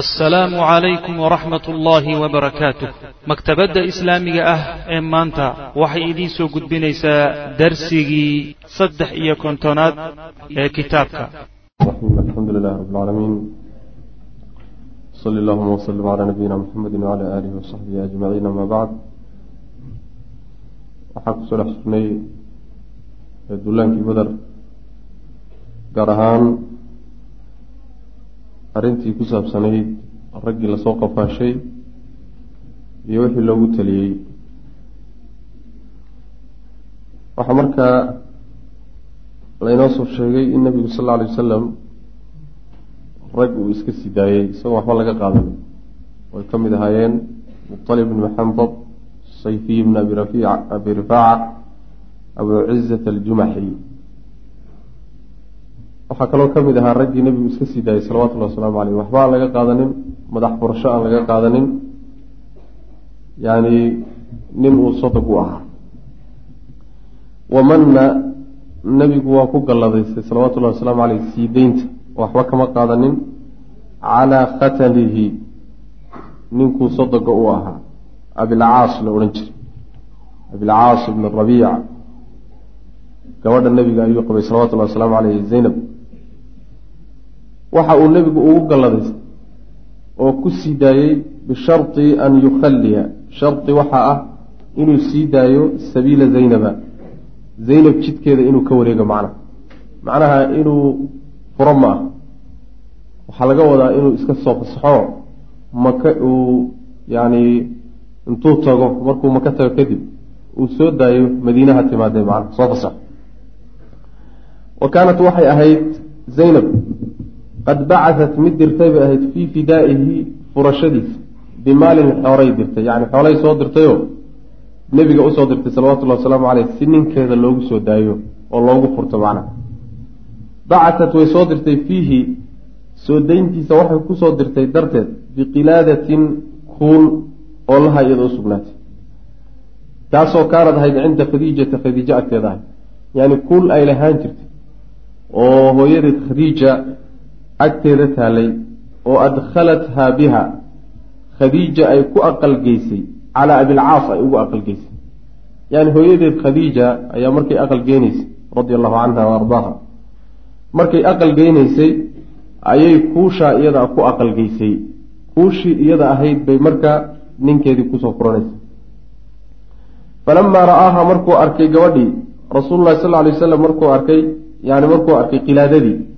assalaamu calaykum waraxmat ullaahi wabarakaatuh maktabadda islaamiga ah ee maanta waxay idiin soo gudbinaysaa darsigii saddex iyo kontonaad ee kitaabka. Alxamdu lilahi rab lcaalamiin sali allahuma wslm calaa nabiyina muxamedi wcala aalihi wasaxbihi ajmaciin ama bacd waxaan ku soo dhex jirnay dullaankii beder gaar ahaan arrintii ku saabsanayd raggii la soo qafaashay iyo wixii loogu taliyey waxaa markaa laynoo soo sheegay in nabigu sal alla alay wasalam rag uu iska sii daayey isagoo waxba laga qaadan. Oy ka mid ahaayeen muطalib bn maxambad sayfiy bn abi rafiic abi rifaaca abu cizat aljumaxi waxaa kaloo ka mid ahaa raggii nebigu iska sii daayay salawatullahi wasalaamu caleyh waxba aan laga qaadanin madax furasho aan laga qaadanin. Yani nin uu sodog u ahaa. Wamanna nebigu waa ku galladaystay salawatullahi wasalaamu caleyh sii deynta waxba kama qaadanin. Calaa khatalihi ninkuu sodoga u ahaa. Abilcaas la odhan jiray. Abilcaas ibn rabiica gabadha nebiga ayuu qabay salawatullahi wasalaamu caleyh zaynab waxa uu nebigu ugu galladaystay oo ku sii daayey bisharti an yukhalliya. Shardi waxaa ah inuu sii daayo sabiila zaynaba zaynab jidkeeda inuu ka wareego macnaha macnaha inuu furo ma ah. Waxaa laga wadaa inuu iska soo fasaxo maka uu yani intuu tago markuu maka tago kadib uu soo daayo madiinaha timaadee macnaha soo fasaxo. Wa kaanat waxay ahayd zaynab qad bacatat mid dirtay bay ahayd fii fidaa'ihi furashadiisa. Bimaalin xoolay dirtay yani xoolay soo dirtayoo nebiga u soo dirtay salawatullahi wasalaamu caleyh si ninkeeda loogu soo daayo oo loogu furto macnaha bacatat way soo dirtay fiihi soo dayntiisa waxay ku soo dirtay darteed biqilaadatin kuul oo laha iyada u sugnaatay. Taasoo kaanad ahayd cinda khadiijata khadiijo agteeda ahayd. Yani kuul ay lahaan jirtay. Oo hooyadeed khadiija agteeda taalay oo adkhalathaa biha. Khadiija ay ku aqalgeysay. Calaa abilcaas ay ugu aqalgeysay. Yani hooyadeed khadiija ayaa markay aqal geynaysay radia allahu canha wa ardaaha. Markay aqal geynaysay ayay kuushaa iyada ku aqalgeysay. Kuushii iyada ahayd bay markaa ninkeedii ku soo furanaysay. Falamaa ra'aaha markuu arkay gabadhii rasuululahi sal ly wasalam markuu arkay yani markuu arkay qilaadadii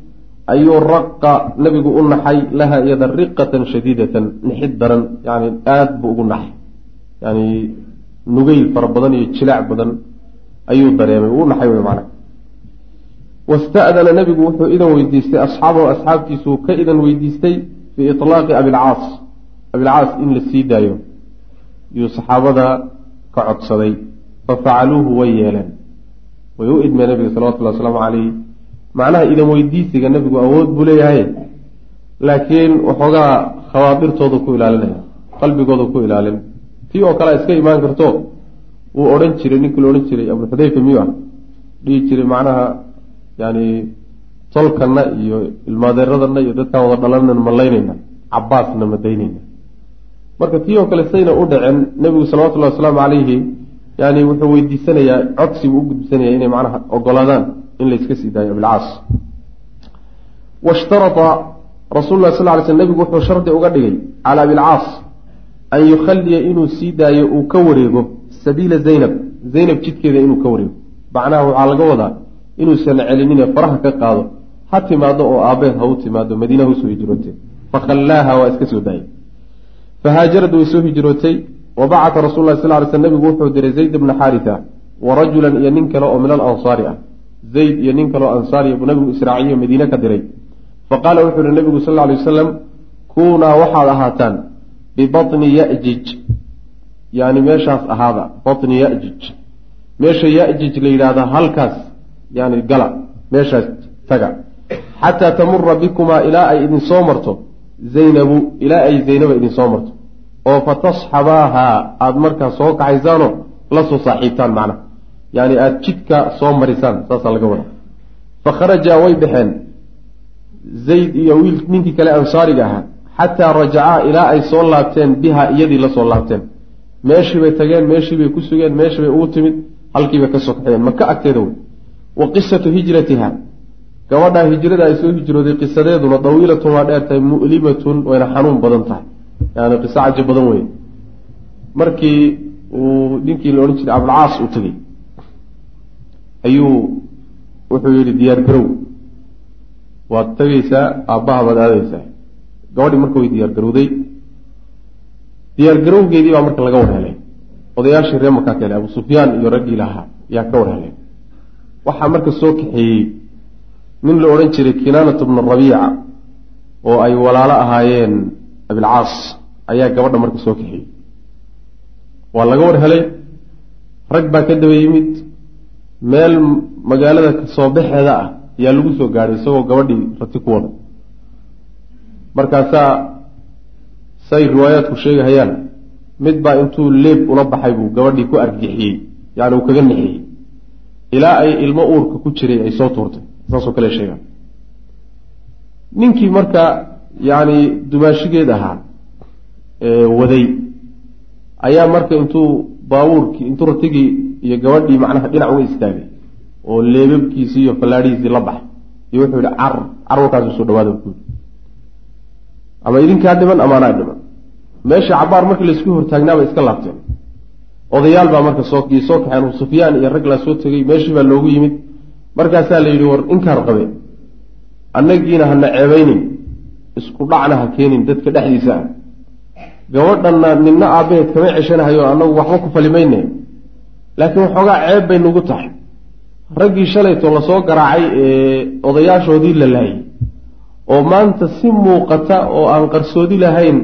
ayuu raqa nabigu u naxay laha iyada riqatan shadiidatan nixid daran yani aada buu ugu naxay. Yani nugeyl fara badan iyo jilaac badan ayuu dareemay uu naxay wey macana wasta'dana nabigu wuxuu idan weydiistay asxaabahu asxaabtiisuu ka idan weydiistay fii itlaaqi abilcaas abilcaas in la sii daayo. Yuu saxaabada ka codsaday fafacaluuhu way yeeleen. Way u idmeen nabiga salawatullahi wasalaamu caleyh macnaha idan weydiisiga nebigu awood buu leeyahay laakiin waxoogaa khawaadirtooda ku ilaalinaya qalbigooda ku ilaalin. Tii oo kale iska imaan karto wuu odhan jiray ninkii la odhan jiray abu xudayfa miyu ah dhihi jiray macnaha yani tolkana iyo ilmaadeeradana iyo dadkaan wada dhalannan malaynayna cabaasna madaynayna marka tii oo kale sayna u dhacen nebigu salawatullahi wasalaamu calayhi yani wuxuu weydiisanayaa codsi buu u gudbisanaya inay macnaha ogolaadaan in layska sii daayo abilcaas washtarata rasul lah sal ly sl nebigu wuxuu shardi uga dhigay cala abilcaas an yukhalliya inuu sii daayo uu ka wareego sabiila zaynab. Zaynab jidkeeda inuu ka wareego. Macnaha waxaa laga wadaa inuusan celinine faraha ka qaado ha timaado oo aabeed ha u timaado madiina ha u soo hijrootay. Fakhallaaha waa iska soo daayay. Fahaajarad way soo hijrootay. Wa bacata rasul lah sal ly sl nebigu wuxuu diray zayd bna xaarita wa rajulan iyo nin kale oo min alansaari ah zayd iyo nin kaleo ansaariya buu nabigu israaciyo madiine ka diray. Fa qaala wuxuu yihi nabigu sal ly wasalam kunaa waxaad ahaataan bibatni yajij. Yani meeshaas ahaada batni yajij. Meesha yajij la yidhaahda halkaas yani gala meeshaas taga. Xataa tamura bikumaa ilaa ay idin soo marto zaynabu ilaa ay zaynaba idin soo marto. Oo fatasxabaaha aada markaa soo kaxaysaanoo la soo saaxiibtaan macnaha yani aada jidka soo marisaan saasaa laga wada fa kharajaa way baxeen. Zayd iyo wiil ninkii kale ansaariga ahaa. Xataa rajacaa ilaa ay soo laabteen biha iyadii la soo laabteen. Meeshii bay tageen meeshii bay ku sugeen meeshii bay ugu timid halkiibay ka soo kaxeen maka agteeda wey. Wa qisatu hijratiha gabadhaa hijrada ay soo hijrooday qisadeeduna dawiilatun waa dheer tahay mu'limatun wayna xanuun badan tahay. Yani qiso caji badan wey markii uu ninkii la odhan jiray abulcaas uu tegey ayuu wuxuu yidhi diyaar garow waad tegaysaa aabbaha baad aadaysaa gabadhii marka way diyaar garowday. Diyaar garowgeedii baa marka laga war helay. Odayaashii ree makaa keenay abu sufyaan iyo raggii lahaa yaa ka war helay. Waxaa marka soo kaxeeyey nin la odhan jiray kinaanat bnu rabiica oo ay walaalo ahaayeen abilcaas ayaa gabadha marka soo kaxeeyey. Waa laga war helay. Rag baa ka daba yimid meel magaalada ka soo baxeeda ah yaa lagu soo gaadhay isagoo gabadhii rati ku wada. Markaasaa say riwaayaadku sheegahayaan mid baa intuu leeb ula baxay buu gabadhii ku argixiyey yani uu kaga nixiyey. Ilaa ay ilmo uurka ku jiray ay soo tuurtay saasoo kale sheegaan. Ninkii marka yacni dumaashigeed ahaa waday ayaa marka intuu baabuurkii intuu ratigii iyo gabadhii macnaha dhinac uga istaagay oo leebabkiisii iyo fallaadhihiisii la baxay. Iyo wuxuu yihi car carwarkaasu soo dhawaada ku ama idinkaa dhiman ama anaa dhiman. Meesha cabaar markii laysku hortaagnaabay iska laabteen. Odayaal baa marka soo soo kaxeen. Sufyaan iyo rag laa soo tegey meeshii baa loogu yimid. Markaasaa la yidhi war inkaar qabe. Annagiina hana ceebaynin isku dhacna ha keenin dadka dhexdiisa ah. Gabadhanna ninna aabbaheed kama ceshanahayo annagu waxba ku falimayne laakiin waxoogaa ceeb bay nagu tahay. Raggii shalayto la soo garaacay ee odayaashoodii la laayay. Oo maanta si muuqata oo aan qarsoodi lahayn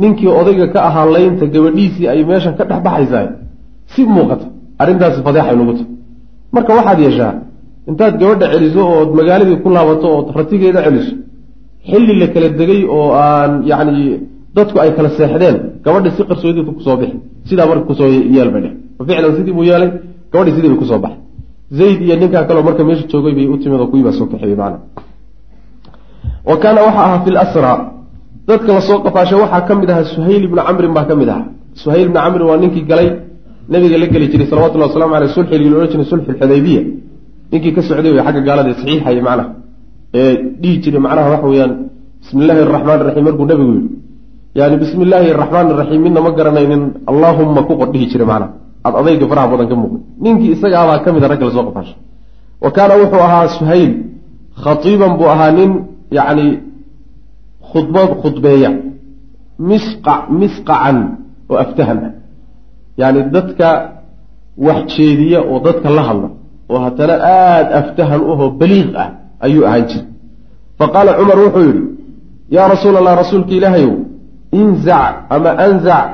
ninkii odayga ka ahaa laynta gabadhiisii ay meeshan ka dhex baxaysaa si muuqata arrintaasi fadeexay nugu tahay. Marka waxaad yeeshaa intaad gabadha celiso ood magaaladii ku laabato ood ratigeeda celiso xilli la kala degay oo aan yacni dadku ay kala seexdeen gabadha si qarsoodidu ku soo bixi. Sidaa marka ku soo yeel bay fa ficlan sidii buu yeelay gabadhii sidii bay ku soo baxay. Zayd iyo ninkaa kaleo marka meesha joogay bay u timid oo kuwii baa soo kaxeeyey macna. Wa kaana waxa ahaa fi lasra dadka la soo qafaashay waxaa ka mid ahaa suhayl ibnu camrin baa ka mid ahaa. Suhayl ibnu camrin waa ninkii galay nabiga la geli jiray salawatullahi waslamu aleyh sulxigii la odhan jiray sulxu lxudaybiya ninkii ka socday wey xagga gaalada saxiixaya macnaha ee dhihi jiray macnaha waxa weeyaan bismi illaahi araxmaan iraxiim markuu nabigu yihi yani bismi illaahi araxmaan iraxiim midna ma garanaynin allaahumma ku qor dhihi jiray macnaha aad adayga faraha badan ka muuqday ninkii isagaabaa ka mid a ragga la soo qafaashay wa kaana wuxuu ahaa suhayl khatiiban buu ahaa nin yacni khudbad khudbeeya. Misqac misqacan oo aftahan. Ah yacni dadka wax jeediya oo dadka la hadla oo haddana aada aftahan uhoo baliiq ah ayuu ahaan jiray. Fa qaala cumar wuxuu yidhi yaa rasuula allah rasuulka ilaahayow inzac ama anzac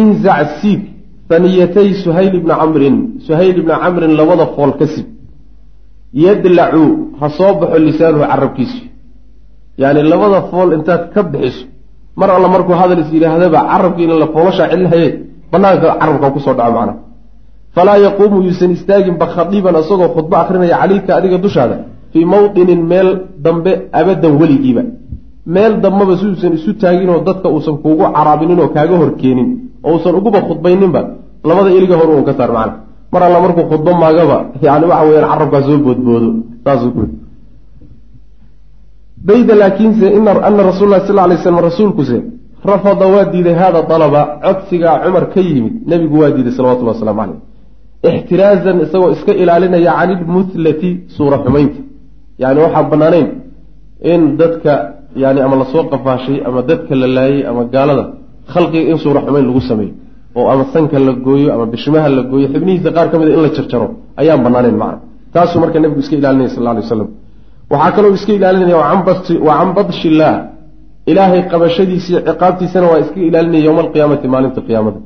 inzac siib haniyatay suhayl ibni camrin. Suhayl ibni camrin labada fool ka sib. Yadlacu ha soo baxo lisaanuhu carabkiisu. Yacni labada fool intaad ka bixiso. Mar alla markuu hadal is yidhaahdaba carabkiina la foolashaa celinahaye banaanka carabka ku soo dhaco macnaha. Falaa yaquumu yuusan istaaginba khadiiban isagoo khudbo akrinaya calayka adiga dushaada fii mawdinin meel dambe abadan weligiiba. Meel dambaba si uusan isu taaginoo dadka uusan kuugu caraabinin oo kaaga horkeenin oo uusan uguba khudbayninba labada iliga hor uun ka saar macna. Mar alla markuu khudbo maagaba yani waxa weyaan carabkaa soo boodboodo saasuu ku bayda laakiinse ana rasul lah sal lay slam rasuulkuse rafada waa diiday hada dalaba codsigaa cumar ka yimid nebigu waa diiday salawatullah waslamu caleyh ixtiraazan isagoo iska ilaalinaya can ilmuhlati suura xumaynta. Yani waxaan banaanayn in dadka yani ama la soo qafaashay ama dadka la laayay ama gaalada khalqiga in suura lagu sameeyo oo ama sanka la gooyo ama bishimaha la gooyo xibnihiisa qaar ka mid a in la jarjaro ayaan banaanayn macna taasuu marka nebigu iska ilaalinaya sal alay waslam waxaa kaloo iska ilaalinaya wa can badshillah ilaahay qabashadiisii ciqaabtiisana waa iska ilaalinaya yowma alqiyaamati maalinta qiyaamada.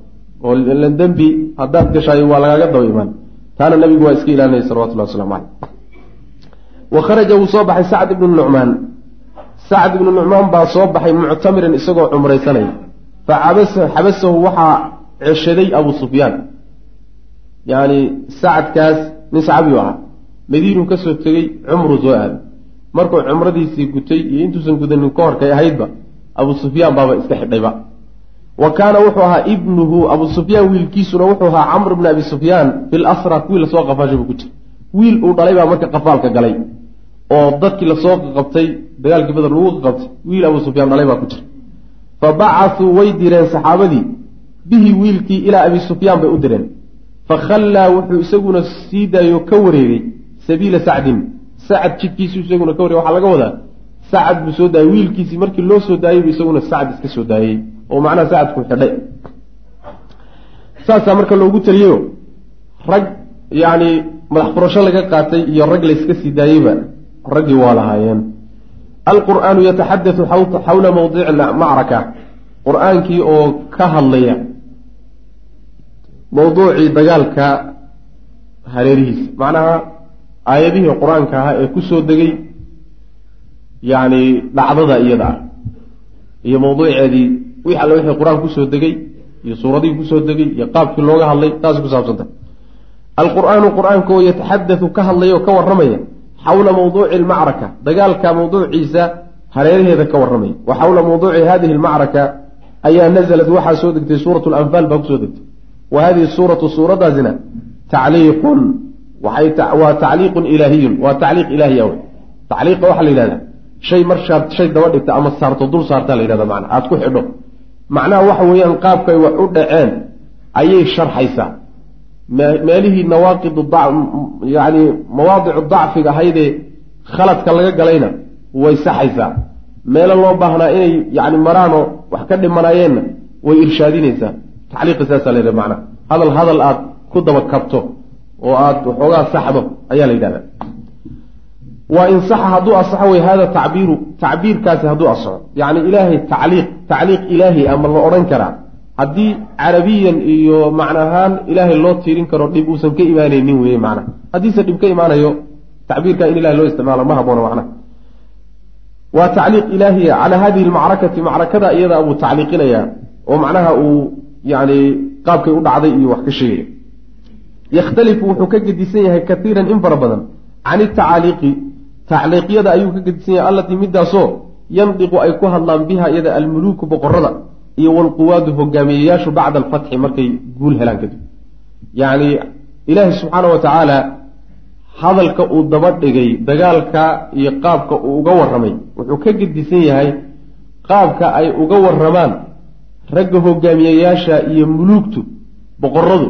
Oo dembi haddaad gashaayo waa lagaaga daba imaan. Taana nabigu waa iska ilaalinaya salawatullahi waslamu caleyh wa kharaja wuu soo baxay sacd ibnu nucmaan sacd ibnu nucmaan baa soo baxay muctamiran isagoo cumraysanaya fa xabasahu waxaa ceshaday abu sufyaan yani sacadkaas nin saxaabiyu ahaa madiinuu ka soo tegey cumruu soo aaday markuu cumradiisii gutay iyo intuusan gudanin ka horkay ahaydba abu sufyaan baaba iska xidhayba wa kaana wuxuu ahaa ibnuhu abu sufyaan wiilkiisuna wuxuu ahaa camr bni abi sufyaan fil asra kuwii la soo qafaashay buu ku jira wiil uu dhalay baa marka qafaalka galay oo dadkii la soo qabtay dagaalkii badan lagu qabtay wiil abu sufyaan dhalay baa ku jira fa bacasuu way direen saxaabadii bihi wiilkii ilaa abi sufyaan bay u direen fa khallaa wuxuu isaguna sii daayo ka wareegay sabiila sacdin sacad jidkiisu isaguna ka wareegay waxaa laga wadaa sacad buu soo daayay wiilkiisii markii loo soo daayey buu isaguna sacad iska soo daayey oo macnaha sacadku xidhay saasaa marka loogu taliyeyo rag yacni madax furasho laga qaatay iyo rag layska sii daayeyba raggii waa lahaayeen alqur'aanu yataxadatu xawla mawdici macraka. Qur'aankii oo ka hadlaya mawduucii dagaalka hareerihiisa. Macnaha aayadihii qur'aanka ahaa ee ku soo degay yacni dhacdada iyada ah. Iyo mawduuceedii wix alle wixii qur'aan ku soo degay iyo suuradihii ku soo degay iyo qaabkii looga hadlay taasay kusaabsantah alqur-aanu qur'aanka oo yataxadatu ka hadlaya oo ka warramaya xawla mawduuci almacraka dagaalka mawduuciisa hareeraheeda ka warramaya wa xawla mawduuci hadihi almacraka ayaa nazalat waxaa soo degtay suuratu lanfaal baa ku soo degtay wa hadihi suuratu suuradaasina tacliiqun waa tacliiqun ilaahiyun waa tacliiq ilaahiya wey tacliiqa waxaa la yidhahdaa shay marshaad shay daba dhigta ama saarto dul saartaa la yidhahda macna aada ku xidho macnaha waxa weeyaan qaabkay wax u dhaceen ayay sharxaysaa meelihii nawaaqidu yani mawaadicu dacfiga ahaydee khaladka laga galayna way saxaysaa. Meelo loo baahnaa inay yani maraanoo wax ka dhimanaayeenna way irshaadinaysaa. Tacliiqi saasaa la yidhahda macnaha hadal hadal aad ku daba kabto oo aada waxoogaa saxdo ayaa la yidhahdaa. Waa in saxa hadduu asaxo wey hada tacbiiru tacbiirkaasi hadduu asaxo. Yacni ilaahay tacliiq tacliiq ilaahi ama la odhan karaa haddii carabiyan iyo macnahaan ilaahay loo tiirin karo dhib uusan ka imaanaynin weye macnaha haddiise dhib ka imaanayo tacbiirka in ilahay loo isticmaalo ma haboona macnaha waa tacliiq ilaahiya calaa hadihi lmacrakati macrakada iyada buu tacliiqinayaa oo macnaha uu yani qaabkay u dhacday iyo wax ka sheegaya. Yakhtalifu wuxuu ka gedisan yahay kaiiran in fara badan. Can itacaaliiqi tacliiqyada ayuu ka gedisan yahay allatii midaasoo yandiqu ay ku hadlaan biha iyada almuluuku boqorada iyo walquwaadu hogaamiyeyaashu bacda alfatxi markay guul helaan kadib. Yacni ilaahi subxaana wa tacaala hadalka uu daba dhigay dagaalka iyo qaabka uu uga warramay wuxuu ka gedisan yahay qaabka ay uga warramaan ragga hogaamiyeyaasha iyo muluugtu boqoradu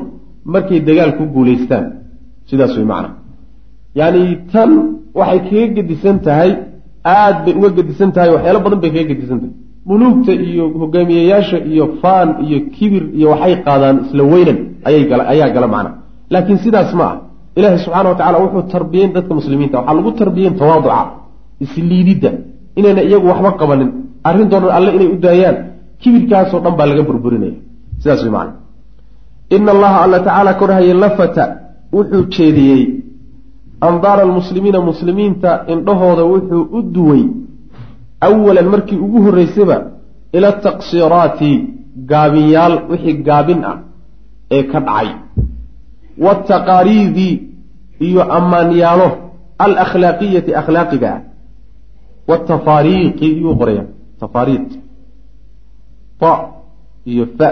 markay dagaal ku guulaystaan sidaas way macna. Yacni tan waxay kaga gedisan tahay aada bay uga gedisan tahay waxyaalo badan bay kaga gedisan tahay muluugta iyo hogaamiyeyaasha iyo faan iyo kibir iyo waxay qaadaan isla weynan ayaa gala macna. Laakiin sidaas ma ah. Ilaahi subxaana wa tacala wuxuu tarbiyeyn dadka muslimiinta. Waxaa lagu tarbiyeyn tawaaduca isliididda inayna iyagu waxba qabanin. Arrintoodan alle inay u daayaan kibirkaasoo dhan baa laga burburinaya. Sidaas way macna. Ina allaha alla tacaala korhaye lafata wuxuu jeediyey. Andaara almuslimiina muslimiinta indhahooda wuxuu u duway awalan markii ugu horreysayba ila taqsiiraati gaabinyaal wixii gaabin ah ee ka dhacay wataqaariidi iyo ammaanyaalo alakhlaaqiyati akhlaaqiga ah watafaariiqi iyuu qoraya tafaariiq ta iyo fa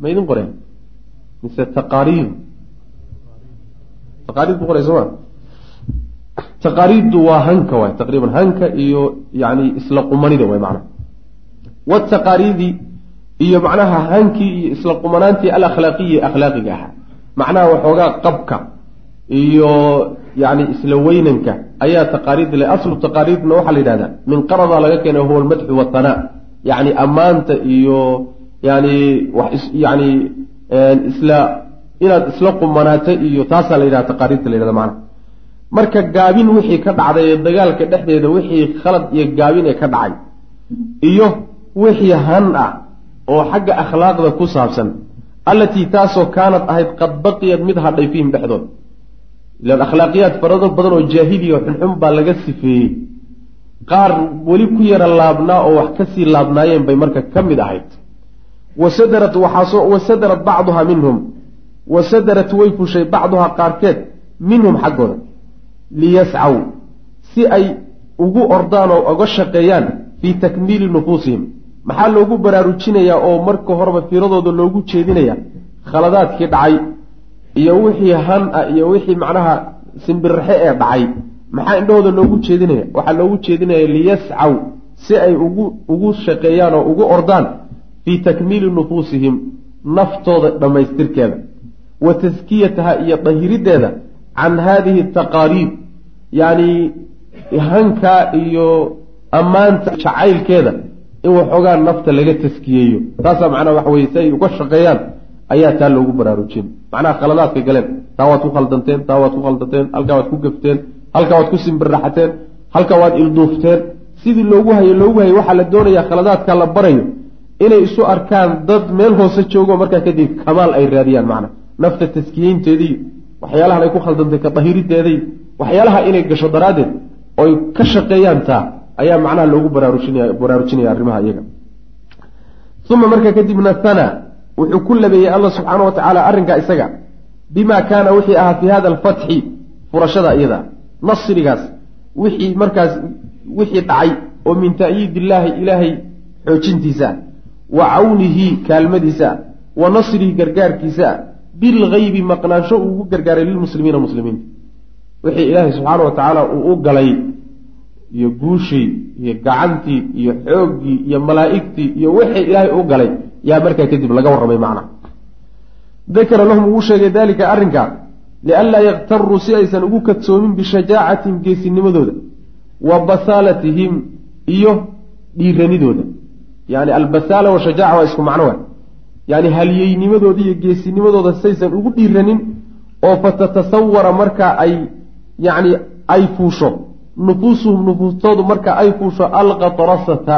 ma idin qoraya mise taqaariid taqaariid buu qoraya sooma taqaariiddu waa hanka waay taqriiban hanka iyo yani isla qumanida waay macnaha wataqaariidi iyo macnaha hankii iyo isla qumanaantii alakhlaaqiyi akhlaaqiga ahaa. Macnaha waxoogaa qabka iyo yani isla weynanka ayaa taqaariid le aslu taqaariidna waxaa la yidhahdaa min qaradaa laga keenay huwa almadxu watanaa yani ammaanta iyo yani yani isla inaad isla qumanaata iyo taasaa la yidhahda taqaariidta la yidhahda macnaha marka gaabin wixii ka dhacday ee dagaalka dhexdeeda wixii khalad iyo gaabin ee ka dhacay iyo wixii han ah oo xagga akhlaaqda ku saabsan allatii taasoo kaanad ahayd qad baqiyad mid hadhay fiihim dhexdood. Ilaan akhlaaqiyaad farado badan oo jaahiliya xunxun baa laga sifeeyey. Qaar weli ku yara laabnaa oo wax ka sii laabnaayeen bay marka ka mid ahayd. Wasadarat waxaasoo wasadarat bacduha minhum. Wasadarat way fushay bacduhaa qaarkeed minhum xaggooda liyascaw si ay ugu ordaan oo uga shaqeeyaan fii takmiili nufuusihim. Maxaa loogu baraarujinayaa oo marka horeba fiiradooda loogu jeedinaya khaladaadkii dhacay iyo wixii han ah iyo wixii macnaha simbirraxe ee dhacay. Maxaa indhahooda loogu jeedinaya? Waxaa loogu jeedinaya liyascaw si ay ugu ugu shaqeeyaan oo ugu ordaan fii takmiili nufuusihim naftooda dhammaystirkeeda. Wa taskiyataha iyo dahiriddeeda can haadihi taqaariib yacni hankaa iyo ammaanta jacaylkeeda in waxoogaa nafta laga taskiyeeyo. Taasaa macnaha waxa weye si ay uga shaqeeyaan ayaa taa loogu baraarujin. Macnaha khaladaadka galeen taa waad ku khaldanteen taa waad ku khaldanteen halkaa waad ku gafteen halkaa waad ku simbirraxateen halkaa waad ilduufteen. Sidii loogu hayo loogu hayo waxaa la doonayaa khaladaadka la barayo inay isu arkaan dad meel hoose joogo markaa kadib kamaal ay raadiyaan macna nafta taskiyeynteedii waxyaalahan ay ku khaldantay ka dahirideeday waxyaalaha inay gasho daraaddeed oy ka shaqeeyaan taa ayaa macnaha loogu baraarujinaya baraarujinaya arrimaha iyaga. Uma markaa kadibna hana wuxuu ku labeeyey allah subxaana wa tacaala arrinkaa isaga bima kaana wixii ahaa fi hada alfatxi furashada iyada nasrigaas wixii markaas wixii dhacay oo min ta'yiid illaahi ilaahay xoojintiisa wa cawnihi kaalmadiisa wa nasrihi gargaarkiisa bilgaybi maqnaansho uu ugu gargaaray lilmuslimiina muslimiinta wixii ilaahay subxaana wa tacaala uu u galay iyo guushii iyo gacantii iyo xooggii iyo malaa'igtii iyo wixii ilaahay u galay yaa markaa kadib laga warramay macna. Dakara lahum uu sheegay daalika arrinkaa lianlaa yaktaruu si aysan ugu kadsoomin bishajaacatihim geesinimadooda wa basaalatihim iyo dhiiranidooda. Yani albasaala washajaaca waa isku macno wa yani halyeynimadooda iyo geesinimadooda saysan ugu dhiiranin oo fatatasawara markaa ay yani ay fuusho. Nufuusuhum nufuustoodu marka ay fuusho alkatrasata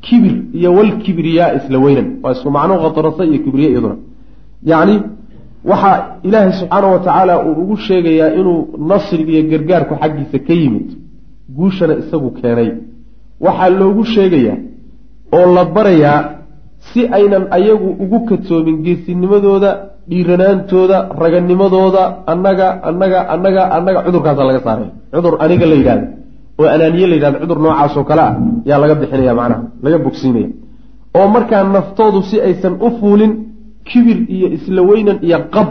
kibir iyo walkibriyaa isla weynan. Waa isku macno katrasa iyo kibriya iyaduna. Yacni waxaa ilaahay subxaana wa tacaala uu ugu sheegayaa inuu nasriga iyo gargaarku xaggiisa ka yimid. Guushana isagu keenay. Waxaa loogu sheegayaa oo la barayaa si aynan ayagu ugu kadsoomin geesinimadooda dhiiranaantooda raganimadooda annaga annaga annaga annaga cudurkaasa laga saaray. Cudur aniga la yidhahda oo anaaniye la yidhahda cudur noocaasoo kale ah yaa laga bixinaya macnaha laga bogsiinaya. Oo markaa naftoodu si aysan u fuulin kibir iyo isla weynan iyo qab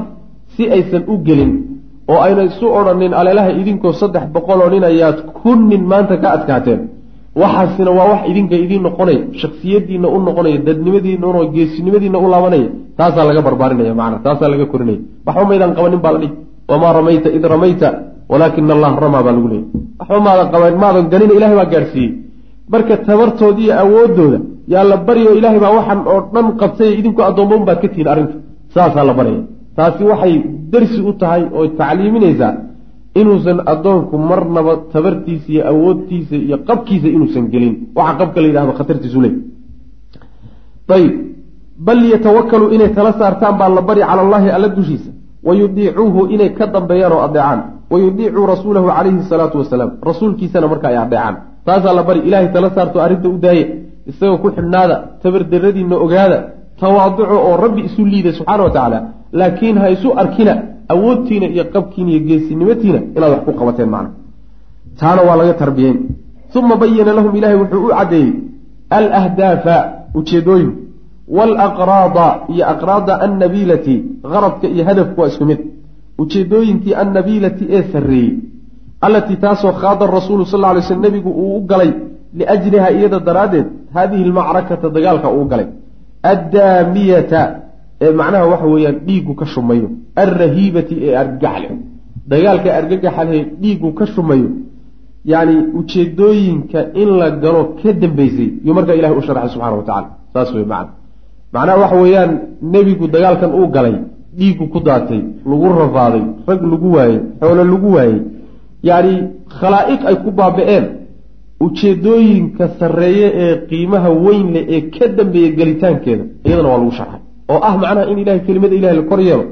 si aysan u gelin oo ayna isu odhanin aleelaha idinkoo saddex boqoloo nin ayaad kun nin maanta ka adkaateen waxaasina waa wax idinka idiin noqonaya shaksiyadiinna u noqonaya dadnimadiinna un geesinimadiinna u laabanaya taasaa laga barbaarinaya macna taasaa laga korinaya. Waxba maydaan qabanin baa la dhihi wamaa ramayta id ramayta walaakina allaha ramaa baa lagu leeyay waxba maadan qaban maadan ganina ilahay baa gaadhsiiyey marka tabartooda iyo awoodooda yaa la baryo ilaahay baa waxaan oo dhan qabtay idinku addoomma un baad ka tihiin arrinta. Saasaa la baraya taasi waxay darsi u tahay oo tacliiminaysaa inuusan addoonku marnaba tabartiisa iyo awoodtiisa iyo qabkiisa inuusan gelin. Waxa qabka la yidhahdo khatartiisu leey ayib bal yatawakalu inay tala saartaan baa la bari cala allahi alla dushiisa. Wayudiicuuhu inay ka dambeeyaan oo adeecaan wayudiicuu rasuulahu calayhi salaatu wasalaam. Rasuulkiisana marka ay adeecaan taasaa la bari ilaahay tala saarto arrinta u daaye. Isagoo ku xidhnaada tabardaradiinna ogaada tawaaduco oo rabbi isu liida subxaana wa tacaala. Laakiin ha isu arkina awoodtiina iyo qabkiina iyo geesinimatiina inaad wax ku qabateen macna. Taana waa laga tarbiyeyn uma bayana lahum ilaahay wuxuu u caddeeyey alahdaafa ujeedooyin waalaqraada iyo aqraada annabiilati qaradka iyo hadafku waa isku mid. Ujeedooyinkii annabiilati ee sarreeyey allatii taasoo khaada rasuulu sal alay slm nebigu uu u galay liajliha iyada daraaddeed haadihi almacrakata dagaalka uu galay. Addaamiyata ee macnaha waxa weeyaan dhiiggu ka shumayo. Alrahiibati ee argagaxle. Dagaalka argagaxalhe dhiiggu ka shumayo. Yacni ujeedooyinka in la galo ka dambeysay yuu markaa ilahay u sharxay subxana wa tacala saas wey macna. Macnaha waxa weeyaan nebigu dagaalkan uu galay dhiiggu ku daatay lagu rafaaday rag lagu waayey xoolo lagu waayey yacni khalaa'iq ay ku baaba-een. Ujeedooyinka sarreeye ee qiimaha weyn leh ee ka dambeeya gelitaankeeda iyadana waa lagu sharxay oo ah macnaha in ilahay kelimada ilahay la kor yeelo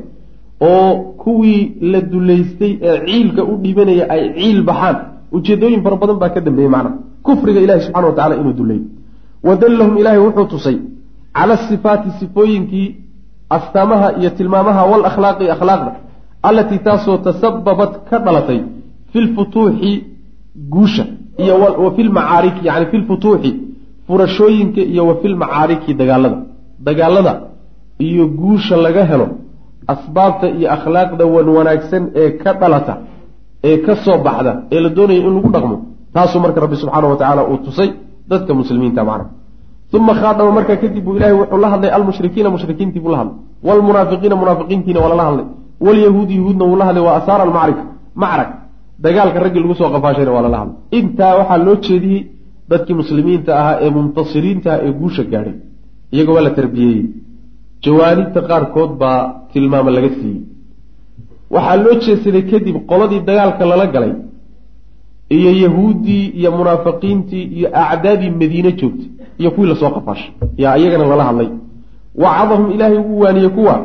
oo kuwii la dulaystay ee ciilka u dhibanaya ay ciil baxaan ujeedooyin fara badan baa ka dambeeyey macnaha kufriga ilahi subxana wa tacala inuu duleeyo wadallahum ilaahay wuxuu tusay cala sifaati sifooyinkii astaamaha iyo tilmaamaha wal akhlaaqi akhlaaqda allatii taasoo tasababat ka dhalatay fi lfutuuxi guusha iyo wa fi lmacaariki yani fi lfutuuxi furashooyinka iyo wa fil macaariki dagaalada. Dagaalada iyo guusha laga helo asbaabta iyo akhlaaqda wan wanaagsan ee ka dhalata ee ka soo baxda ee la doonaya in lagu dhaqmo taasuu marka rabbi subxaana wa tacaala uu tusay dadka muslimiinta macna. Uma khaadama markaa kadib buu ilahay wuxuu la hadlay almushrikiina mushrikiintii buu la hadlay. Wlmunaafiqiina munaafiqiintiina waa lala hadlay. Wlyahuudi yahuudna wuu la hadlay. Waa asaara almacrika macrag. Dagaalka raggii lagu soo qafaashayna waa lala hadlay. Intaa waxaa loo jeediyey dadkii muslimiinta ahaa ee muntasiriinta ah ee guusha gaadhay. Iyaga waa la tarbiyeeyey jawaanibta qaarkood baa tilmaamo laga siiyey. Waxaa loo jeedsaday kadib qoladii dagaalka lala galay iyo yahuuddii iyo munaafiqiintii iyo acdaadii madiine joogtay iyo kuwii la soo qafaashay. Yaa iyagana lala hadlay. Wacadahum ilaahay ugu waaniyey kuwa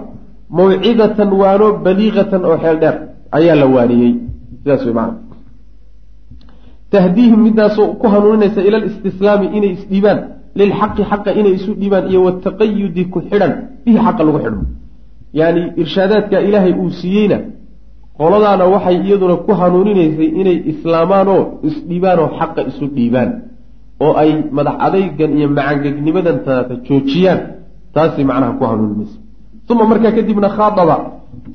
mawcidatan waano baliiqatan oo xeel dheer ayaa la waaniyey. Sidaas wey maana tahdiihim midaasoo ku hanuuninaysa ila listislaami inay isdhiibaan lilxaqi xaqa inay isu dhiibaan iyo wataqayudi ku xidhan bihi xaqa lagu xidhmo yacni irshaadaadka ilaahay uu siiyeyna qoladaana waxay iyaduna ku hanuuninaysay inay islaamaan oo isdhiibaan oo xaqa isu dhiibaan oo ay madax adaygan iyo macangegnimadan taata joojiyaan taasay macnaha ku hanuunimaysa uma markaa kadibna khaadaba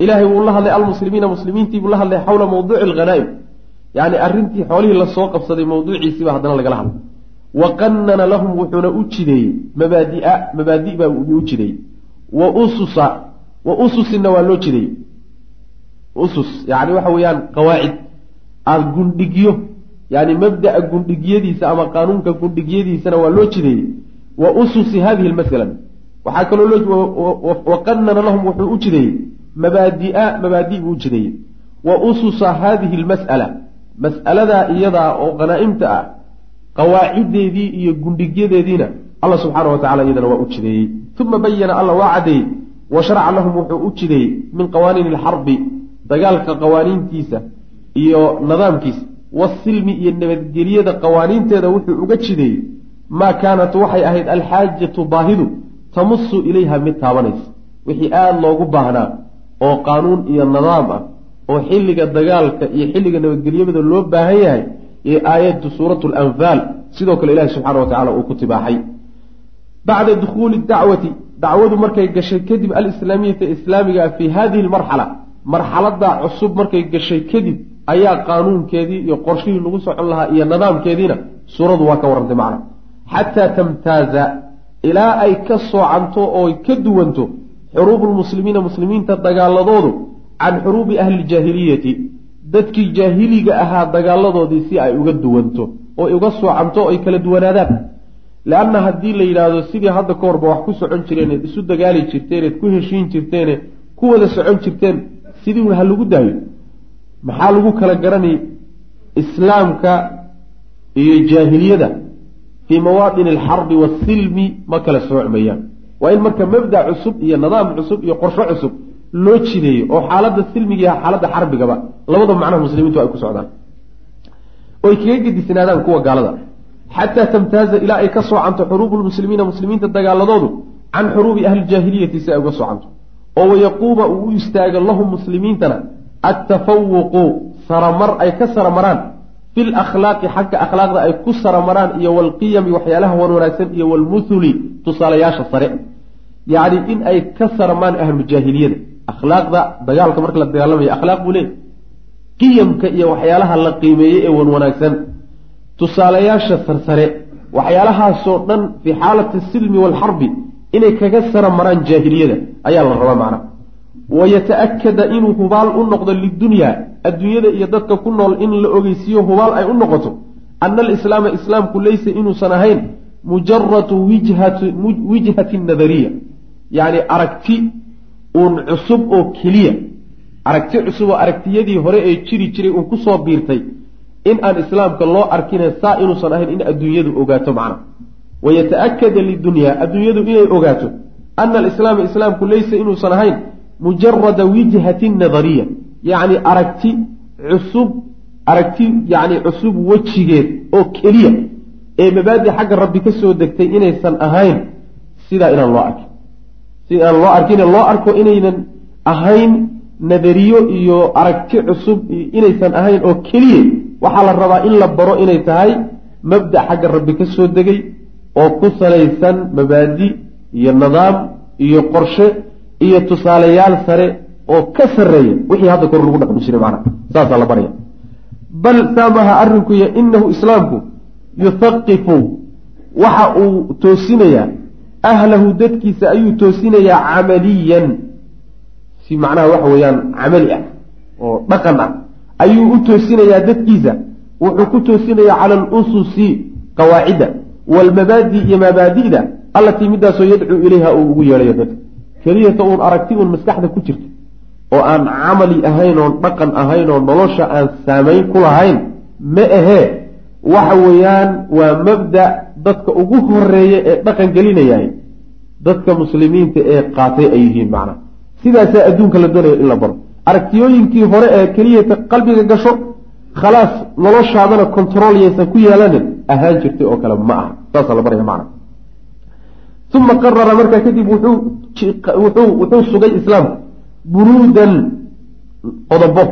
ilaahay wuu la hadlay almuslimiina muslimiintii buu la hadlay xawla mawduuci alghanaa'im yacni arrintii xoolihii la soo qabsaday mawduuciisiiba haddana lagala hadlay wa qanana lahum wuxuuna u jideeyey. Mabaadia mabaadi baa u jideeyey. Wa ususa wa ususina waa loo jideeyey. Usus yani waxa weeyaan qawaacid. Aada gundhigyo yani mabda'a gundhigyadiisa ama qaanuunka gundhigyadiisana waa loo jideeyey. Wa ususi hadihi lmasala waxaa kaloo loo waqanana lahum wuxuu u jideeyey. Mabaadia mabaadi buu u jideeyey. Wa ususa hadihi lmas'ala mas'aladaa iyadaa oo qanaa'imta ah qawaaciddeedii iyo gundhigyadeediina alla subxaana wa tacala iyadana waa u jideeyey. Uma bayana alla waa caddeeyey. Wa sharaca lahum wuxuu u jideeyey min qawaaniini alxarbi dagaalka qawaaniintiisa iyo nidaamkiisa. Wasilmi iyo nabadgelyada qawaaniinteeda wuxuu uga jideeyey. Maa kaanat waxay ahayd alxaajatu baahidu tamusu ilayha mid taabanaysa. Wixii aada loogu baahnaa oo qaanuun iyo nidaam ah oo xilliga dagaalka iyo xilliga nabadgelyamada loo baahan yahay ee aayaddu suuratu lanfaal sidoo kale ilahi subxaana wa tacala uu ku tibaaxay. Bacda dukhuuli dacwati dacwadu markay gashay kadib alislaamiyata islaamiga fii hadihi lmarxala marxaladaa cusub markay gashay kadib ayaa qaanuunkeedii iyo qorshihii lagu socon lahaa iyo nidaamkeediina suuradu waa ka warrantay macna. Xataa tamtaaza ilaa ay ka soocanto oo ka duwanto xuruubu lmuslimiina muslimiinta dagaaladoodu can xuruubi ahli ljaahiliyati dadkii jaahiliga ahaa dagaaladoodii si ay uga duwanto oo uga soocanto ay kala duwanaadaan. Leanna haddii la yidhaahdo sidii hadda ka horba wax ku socon jireen eed isu dagaali jirteen eed ku heshiin jirteene ku wada socon jirteen sidii ha lagu daayo. Maxaa lagu kala garanay islaamka iyo jaahiliyada? Fii mawaadin alxarbi waasilmi ma kala soocmayaan waa in marka mabda cusub iyo nidaam cusub iyo qorsho cusub loo jideeyo oo xaaladda silmiga iyo xaaladda xarbigaba labada macnaha muslimiintu ay ku socdaan. Oy kaga gedisnaadaan kuwa gaalada. Xataa tamtaaza ilaa ay ka soocanto xuruubu lmuslimiina muslimiinta dagaaladoodu can xuruubi ahli jaahiliyati si ay uga soocanto oo wayaquuma uu u istaago lahum muslimiintana attafawuqu saramar ay ka saramaraan fi lakhlaaqi xagga akhlaaqda ay ku saramaraan iyo walqiyami waxyaalaha wan wanaagsan iyo walmuthuli tusaalayaasha sare. Yacni in ay ka saramaan ahlu jaahiliyada akhlaaqda dagaalka marka la dagaalamaya akhlaaq buu leeyahy qiyamka iyo waxyaalaha la qiimeeyey ee wan wanaagsan tusaalayaasha sarsare waxyaalahaasoo dhan fii xaalati silmi waalxarbi inay kaga sara maraan jaahiliyada ayaa la rabaa macna. Wayata-akada inuu hubaal u noqdo lidunyaa adduunyada iyo dadka ku nool in la ogeysiiyo hubaal ay u noqoto ana alislaama islaamku laysa inuusan ahayn mujaratu wijhati nadariya yacni aragti uun cusub oo keliya. Aragti cusub oo aragtiyadii hore ee jiri jiray uun ku soo biirtay in aan islaamka loo arkine saa inuusan ahayn in adduunyadu ogaato macna. Wayata-akada lidunyaa adduunyadu inay ogaato ana alislaama islaamku laysa inuusan ahayn mujarada wijhati nadariya. Yacni aragti cusub aragti yacni cusub wejigeed oo keliya ee mabaadi xagga rabbi ka soo degtay inaysan ahayn sidaa inaan loo arkin sida aan loo arkin loo arko inaynan ahayn nadariyo iyo aragti cusub inaysan ahayn oo keliya waxaa la rabaa in la baro inay tahay mabda xagga rabbi ka soo degay oo ku salaysan mabaadi iyo nidaam iyo qorshe iyo tusaalayaal sare oo ka sarreeya. Wixii hadda kor lagu dhaqmi jiray macnaha saasaa la baraya. Bal saamaha arrinkuya inahu islaamku yuthaqifu waxa uu toosinayaa ahlahu dadkiisa ayuu toosinayaa camaliyan. Si macnaha waxa weeyaan camali ah oo dhaqan ah ayuu u toosinayaa dadkiisa. Wuxuu ku toosinayaa cala alususi qawaacidda waalmabaadi iyo mabaadi'da allatii midaasoo yadcuu ilayha uu ugu yeedhayo dadka. Keliyata uun aragti uun maskaxda ku jirta oo aan camali ahayn oon dhaqan ahayn oo nolosha aan saamayn ku lahayn ma ahee. Waxa weeyaan waa mabda dadka ugu horreeya ee dhaqan gelinayahay dadka muslimiinta ee qaatay ay yihiin macnaha sidaasaa adduunka la doonaya in la baro. Aragtiyooyinkii hore ee keliyata qalbiga gasho khalaas noloshaadana control yaysan ku yeelanin ahaan jirtay oo kale ma aha. Saasaa la baraya macna. Uma qarara markaa kadib wuxuu sugay islaamku buruudan qodobo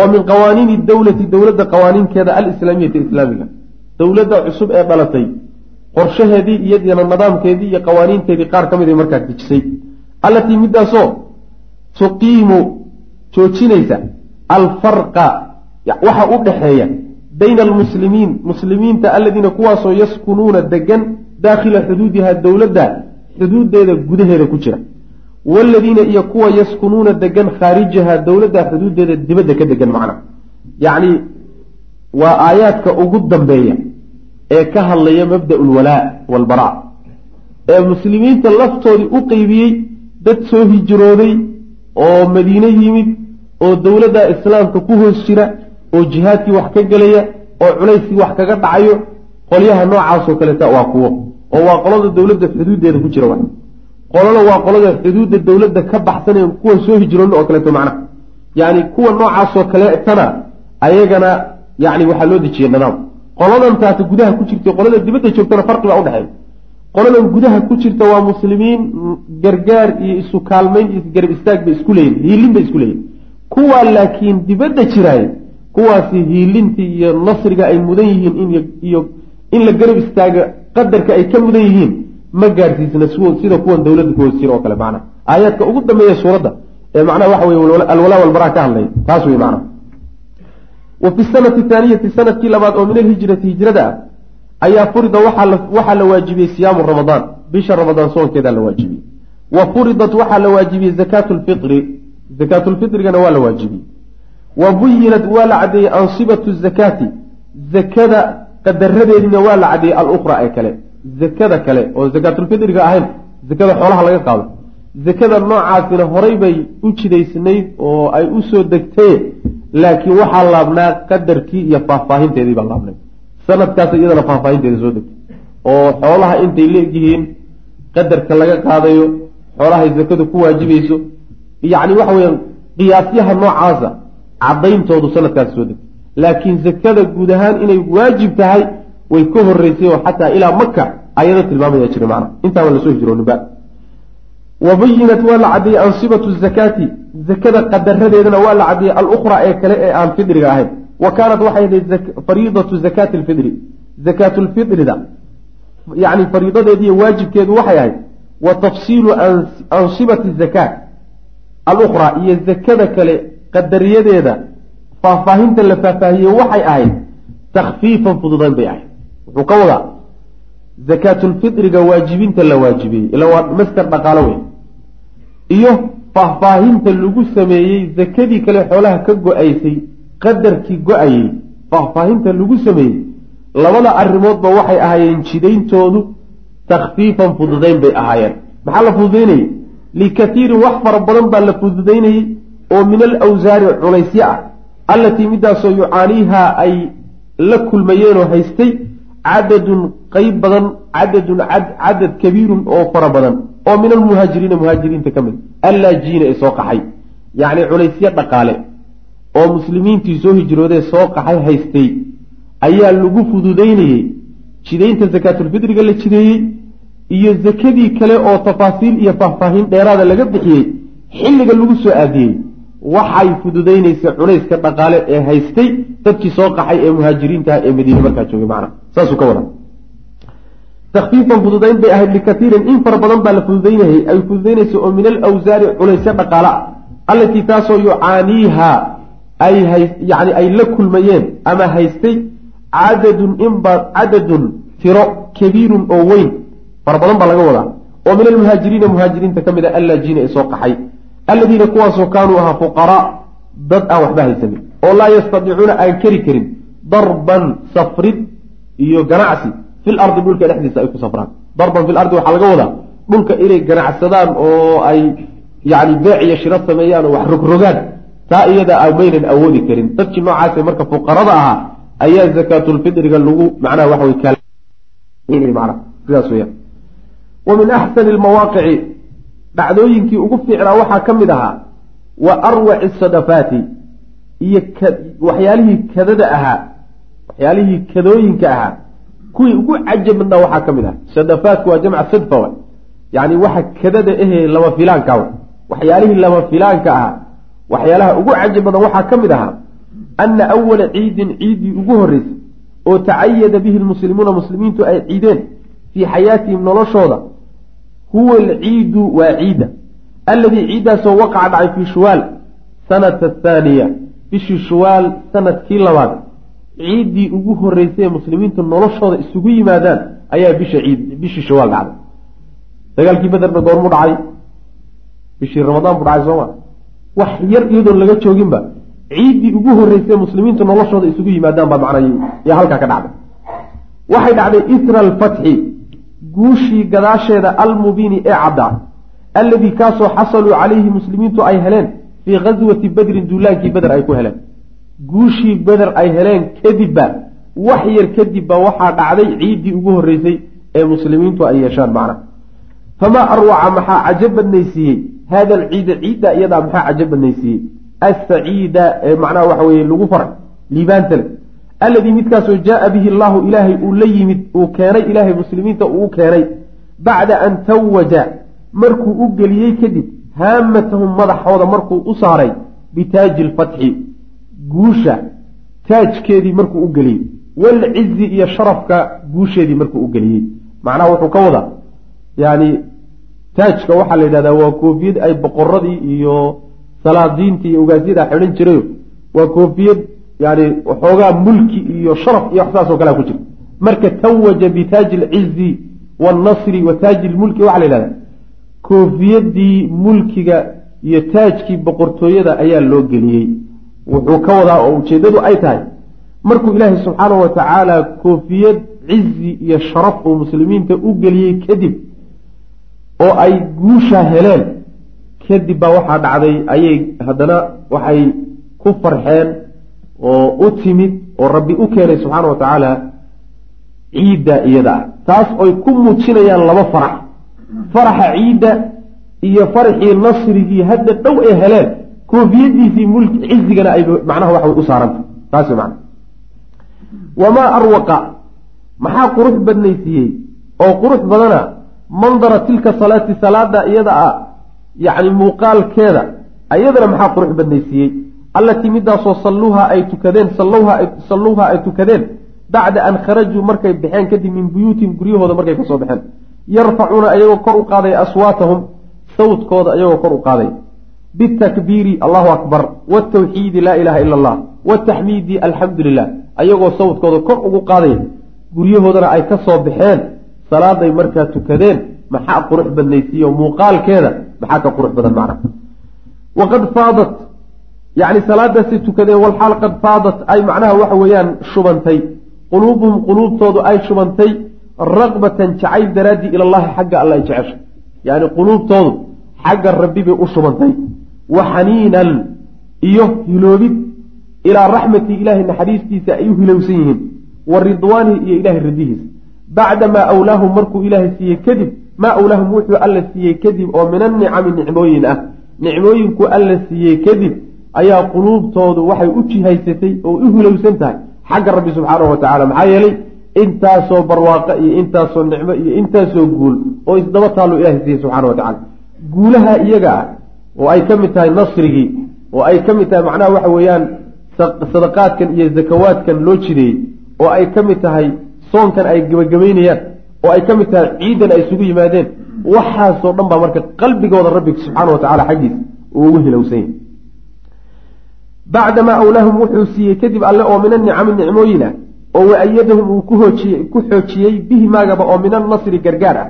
oo min qawaaniini dowlati dowladda qawaaniinkeeda alislaamiyati islaamiga. Dowladda cusub ee dhalatay qorshaheedii iyadiina nidaamkeedii iyo qawaaniinteedii qaar ka mid ay markaa dejisay. Allatii midaasoo tuqiimu joojinaysa alfarqa waxa u dhexeeya bayna almuslimiin muslimiinta aladiina kuwaasoo yaskunuuna degan daakhila xuduudiha dowladda xuduuddeeda gudaheeda ku jira. Waaladiina iyo kuwa yaskunuuna degan khaarijaha dowladda xuduuddeeda dibadda ka degan macna. Yacni waa aayaadka ugu dambeeya ee ka hadlaya mabda ulwalaa walbaraa ee muslimiinta laftoodii u qeybiyey dad soo hijrooday oo madiine yimid oo dowladda islaamka ku hoos jira oo jihaadkii wax ka gelaya oo culayskii wax kaga dhacayo qolyaha noocaasoo kaleeta waa kuwo. Oo waa qolada dowladda xuduuddeeda ku jira qolana waa qolada xuduudda dowladda ka baxsanee kuwan soo hijroona oo kaleeto macnaha yacni kuwa noocaasoo kaleetana ayagana yacni waxaa loo dejiyey nidaam qoladan taasi gudaha ku jirta qolada dibadda joogtana farqi baa udhexeeya qoladan gudaha ku jirta waa muslimiin gargaar iyo isu kaalmayn iyo garab istaag bay isku leeyihiin hiilin bay isku leeyihiin kuwaa laakiin dibadda jiraay kuwaasi hiilintii iyo nasriga ay mudan yihiin iyo in la garab istaaga qadarka ay ka mudan yihiin ma gaadhsiisna sida kuwan dowladda ku hoos jira oo kale macnaha. Aayaadka ugu dambeeya suuradda ee macnaha waxa weye alwalaa walbaraa ka hadlay taas wey macnaha wa fi sanati thaaniyati sannadkii labaad oo min alhijrati hijrada ah ayaa furida waxaa la waajibiyey siyaamu ramadaan bisha ramadaan soonkeedaa la waajibiyey. Wa furidat waxaa la waajibiyey zakaatu lfitri zakaatulfitrigana waa la waajibiyey. Wa buyinat waa la caddeeyey ansibatu zakaati zakada qadaradeediina waa la caddeeyey alukhra ee kale. Zakada kale oo zakaatulfitriga ahayn zakada xoolaha laga qaado. Zakada noocaasina horay bay u jidaysnayd oo ay u soo degtee laakiin waxaa laabnaa qadarkii iyo faahfaahinteedii baa laabnay. Sanadkaas iyadana faahfaahinteeda soo degtay. Oo xoolaha intay leegyihiin qadarka laga qaadayo xoolahay zakadu ku waajibayso yacni waxa weeyaan qiyaasyaha noocaasa caddayntoodu sanadkaas soo degtay. Laakiin zakada guud ahaan inay waajib tahay way ka horeysay oo xataa ilaa maka ayado tilmaamaya jira macna. Intaaba la soo hijrooninba wa bayinat waa la caddeeyey ansibatu zakaati zakada qadaradeedana waa la caddeeyey alukhra ee kale ee aan fidriga ahayn wa kaanat waxay ahayd fariidatu zakaati lfidri zakaatulfidrida yacni fariidadeediiyo waajibkeedu waxay ahayd wa tafsiilu ansibati zakaat alukhra iyo zakada kale qadariyadeeda faahfaahinta la faahfaahiyey waxay ahayd takfiifan fududayn bay ahayd wuxuu ka wadaa zakaatulfidriga waajibinta la waajibiyey ila waa master dhaqaalo wey iyo faahfaahinta lagu sameeyey zakadii kale xoolaha ka go'aysay qadarkii go'ayey faahfaahinta lagu sameeyey labada arrimoodba waxay ahaayeen jidayntoodu takfiifan fududayn bay ahaayeen. Maxaa la fududaynayey? Likatiirin wax fara badan baa la fududaynayey oo min alawsaari culaysyo ah allatii midaasoo yucaaniihaa ay la kulmayeenoo haystay cadadun qeyb badan cadadun cadad kabiirun oo fara badan oo min almuhaajiriina muhaajiriinta ka mid allaajiina ee soo qaxay yacni culaysyo dhaqaale oo muslimiintii soo hijroodee soo qaxay haystay ayaa lagu fududaynayey jidaynta zakaatulfidriga la jideeyey iyo zakadii kale oo tafaasiil iyo faahfaahin dheeraada laga bixiyey xilliga lagu soo aadiyey. Waxay fududaynaysa culayska dhaqaale ee haystay dadkii soo qaxay ee muhaajiriintaha ee madiine markaa joogay macna saasuu ka wada takfiifan fududayn bay ahayd likatiirin. In fara badan baa la fududaynayay ay fududaynaysa oo min alawsaari culaysyo dhaqaala. Ah allatii taasoo yucaaniiha ay yani ay la kulmayeen ama haystay cadadun inba cadadun tiro kabiirun oo weyn. Fara badan baa laga wadaa. Oo min almuhaajiriina muhaajiriinta ka mid a allaajiina ee soo qaxay. Alladiina kuwaasoo kaanuu ahaa fuqaraa dad aan waxba haysanin. Oo laa yastadiicuuna aan keri karin. Darban safrid iyo ganacsi fil ardi dhulka dhexdiisa ay ku safraan. Darban fil ardi waxaa laga wadaa dhulka inay ganacsadaan oo ay yani beec iyo shiro sameeyaan oo wax rogrogaan. Taa iyada maynan awoodi karin. Dadkii noocaase marka fuqarada ahaa ayaa zakaatulfidriga lagu macnaha waxa wey weyaan wa min axsani lmawaaqici dhacdooyinkii ugu fiicnaa waxaa ka mid ahaa wa arwaci sadafaati iyo waxyaalihii kadada ahaa waxyaalihii kadooyinka ahaa kuwii ugu cajabnaa waxaa ka mid ah. Sadafaatku waa jamc sadfa yani waxa kadada ahee lama filaanka wa waxyaalihii lama filaanka ahaa waxyaalaha ugu cajab badan waxaa ka mid ahaa ana awala ciidin ciiddii ugu horreysay oo tacayada bihi lmuslimuuna muslimiintu ay ciideen fii xayaatihim noloshooda huwa alciidu waa ciidda alladii ciiddaasoo waqaca dhacay fii shuwaal sanata athaaniya bishii shuwaal sannadkii labaad ciiddii ugu horreysay ee muslimiintu noloshooda isugu yimaadaan ayaa bisha ciid bishii shawaal dhacday. Dagaalkii bederna goormu dhacay bishii ramadaan buu dhacay sooma wax yar iyadoon laga jooginba ciiddii ugu horreysay muslimiintu noloshooda isugu yimaadaan baa macnay yaa halkaa ka dhacday. Waxay dhacday isra alfatxi guushii gadaasheeda almubiini ee caddaa alladii kaasoo xasaluu calayhi muslimiintu ay heleen fii ghaswati bedrin duulaankii beder ay ku heleen guushii beder ay heleen kadibba wax yar kadibba waxaa dhacday ciiddii ugu horreysay ee muslimiintu ay yeeshaan macna. Famaa arwaca maxaa cajab badnaysiiyey? Hada alciida ciidda iyadaa maxaa cajab badnaysiiyey? Asaciida ee macnaha waxa weye lagu faray liibaantale alladii midkaasoo jaaa bihi allahu ilaahay uu la yimid uu keenay ilaahay muslimiinta uu keenay bacda an tawaja markuu u geliyey kadib haamatahum madaxooda markuu u saaray bitaaji lfatxi guusha taajkeedii markuu u geliyey walcizi iyo sharafka guusheedii markuu u geliyey. Macnaha wuxuu ka wadaa yani taajka waxaa la yidhahdaa waa koofiyad ay boqoradii iyo salaadiintii iyo ogaasyada xidhan jirayo waa koofiyad yani waxoogaa mulki iyo sharaf iyo wax saasoo kalea ku jira. Marka tawaja bitaaji alcizi waannasri wa taaji lmulki waxaa la yidhahdaa koofiyadii mulkiga iyo taajkii boqortooyada ayaa loo geliyey wuxuu ka wadaa oo ujeeddadu ay tahay markuu ilaahay subxaana wa tacaala koofiyad cizi iyo sharaf uu muslimiinta u geliyey kadib oo ay guusha heleen kadib baa waxaa dhacday ayay haddana waxay ku farxeen oo u timid oo rabbi u keenay subxaana wa tacaala ciidda iyada. Ah taas oy ku muujinayaan laba farax faraxa ciidda iyo faraxii nasrigii hadda dhow ay heleen koofiyadiisii mulki cizigana ay macnaha waxa u taas man wamaa arwaqa maxaa qurux badnaysiiyey? Oo qurux badana mandara tilka salaati salaada iyada ah yacni muuqaalkeeda ayadana maxaa qurux badnaysiiyey? Allatii midaasoo salluuha ay tukadeen salluuha ay tukadeen bacda an kharajuu markay baxeen kadib min buyuutihim guryahooda markay ka soo baxeen. Yarfacuuna ayagoo kor u qaadaya aswaatahum sawdkooda ayagoo kor u qaaday bitakbiiri allahu akbar watawxiidi laa ilaha ila allah wataxmiidi alxamdu lilah ayagoo sawdkooda kor ugu qaadaya guryahoodana ay ka soo baxeen salaaday markaa tukadeen maxaa qurux badnaysiiyo muuqaalkeeda maxaa ka qurux badan macna waqad faadat yani salaadaasay tukadeen walxaal qad faadat ay macnaha waxa weeyaan shubantay quluubuhum quluubtoodu ay shubantay raqbatan jacayl daraaddii ilallahi xagga alla ay jeceshay yani quluubtoodu xagga rabbi bay u shubantay wa xaniinan iyo hiloobid ilaa raxmati ilaahay naxariistiisa ay u hilowsan yihiin wa ridwaanihi iyo ilahay ridihiisa bacda maa awlaahum markuu ilaahay siiyey kadib maa awlaahum wuxuu alla siiyey kadib oo min annicami nicmooyin ah. Nicmooyinku alla siiyey kadib ayaa quluubtoodu waxay u jihaysatay oo u hilowsan tahay xagga rabbi subxaanahu wa tacala maxaa yeelay intaasoo barwaaqo iyo intaasoo nicmo iyo intaasoo guul oo isdaba taallo ilahay siiyey subxana wa tacala guulaha iyaga ah oo ay ka mid tahay nasrigii oo ay ka mid tahay macnaha waxa weeyaan sadaqaadkan iyo zakawaadkan loo jideeyey oo ay ka mid tahay soonkan ay gebagabaynayaan oo ay ka mid tahay ciidan ay isugu yimaadeen waxaasoo dhan baa marka qalbigooda rabbi subxaana wa tacala xaggiisa uu ugu hilowsan yahay bacdamaa awlaahum wuxuu siiyey kadib alle oo min anicami nicmooyin ah oo waayadahum uu ku xoojiyey bihi maagaba oo min annasri gargaar ah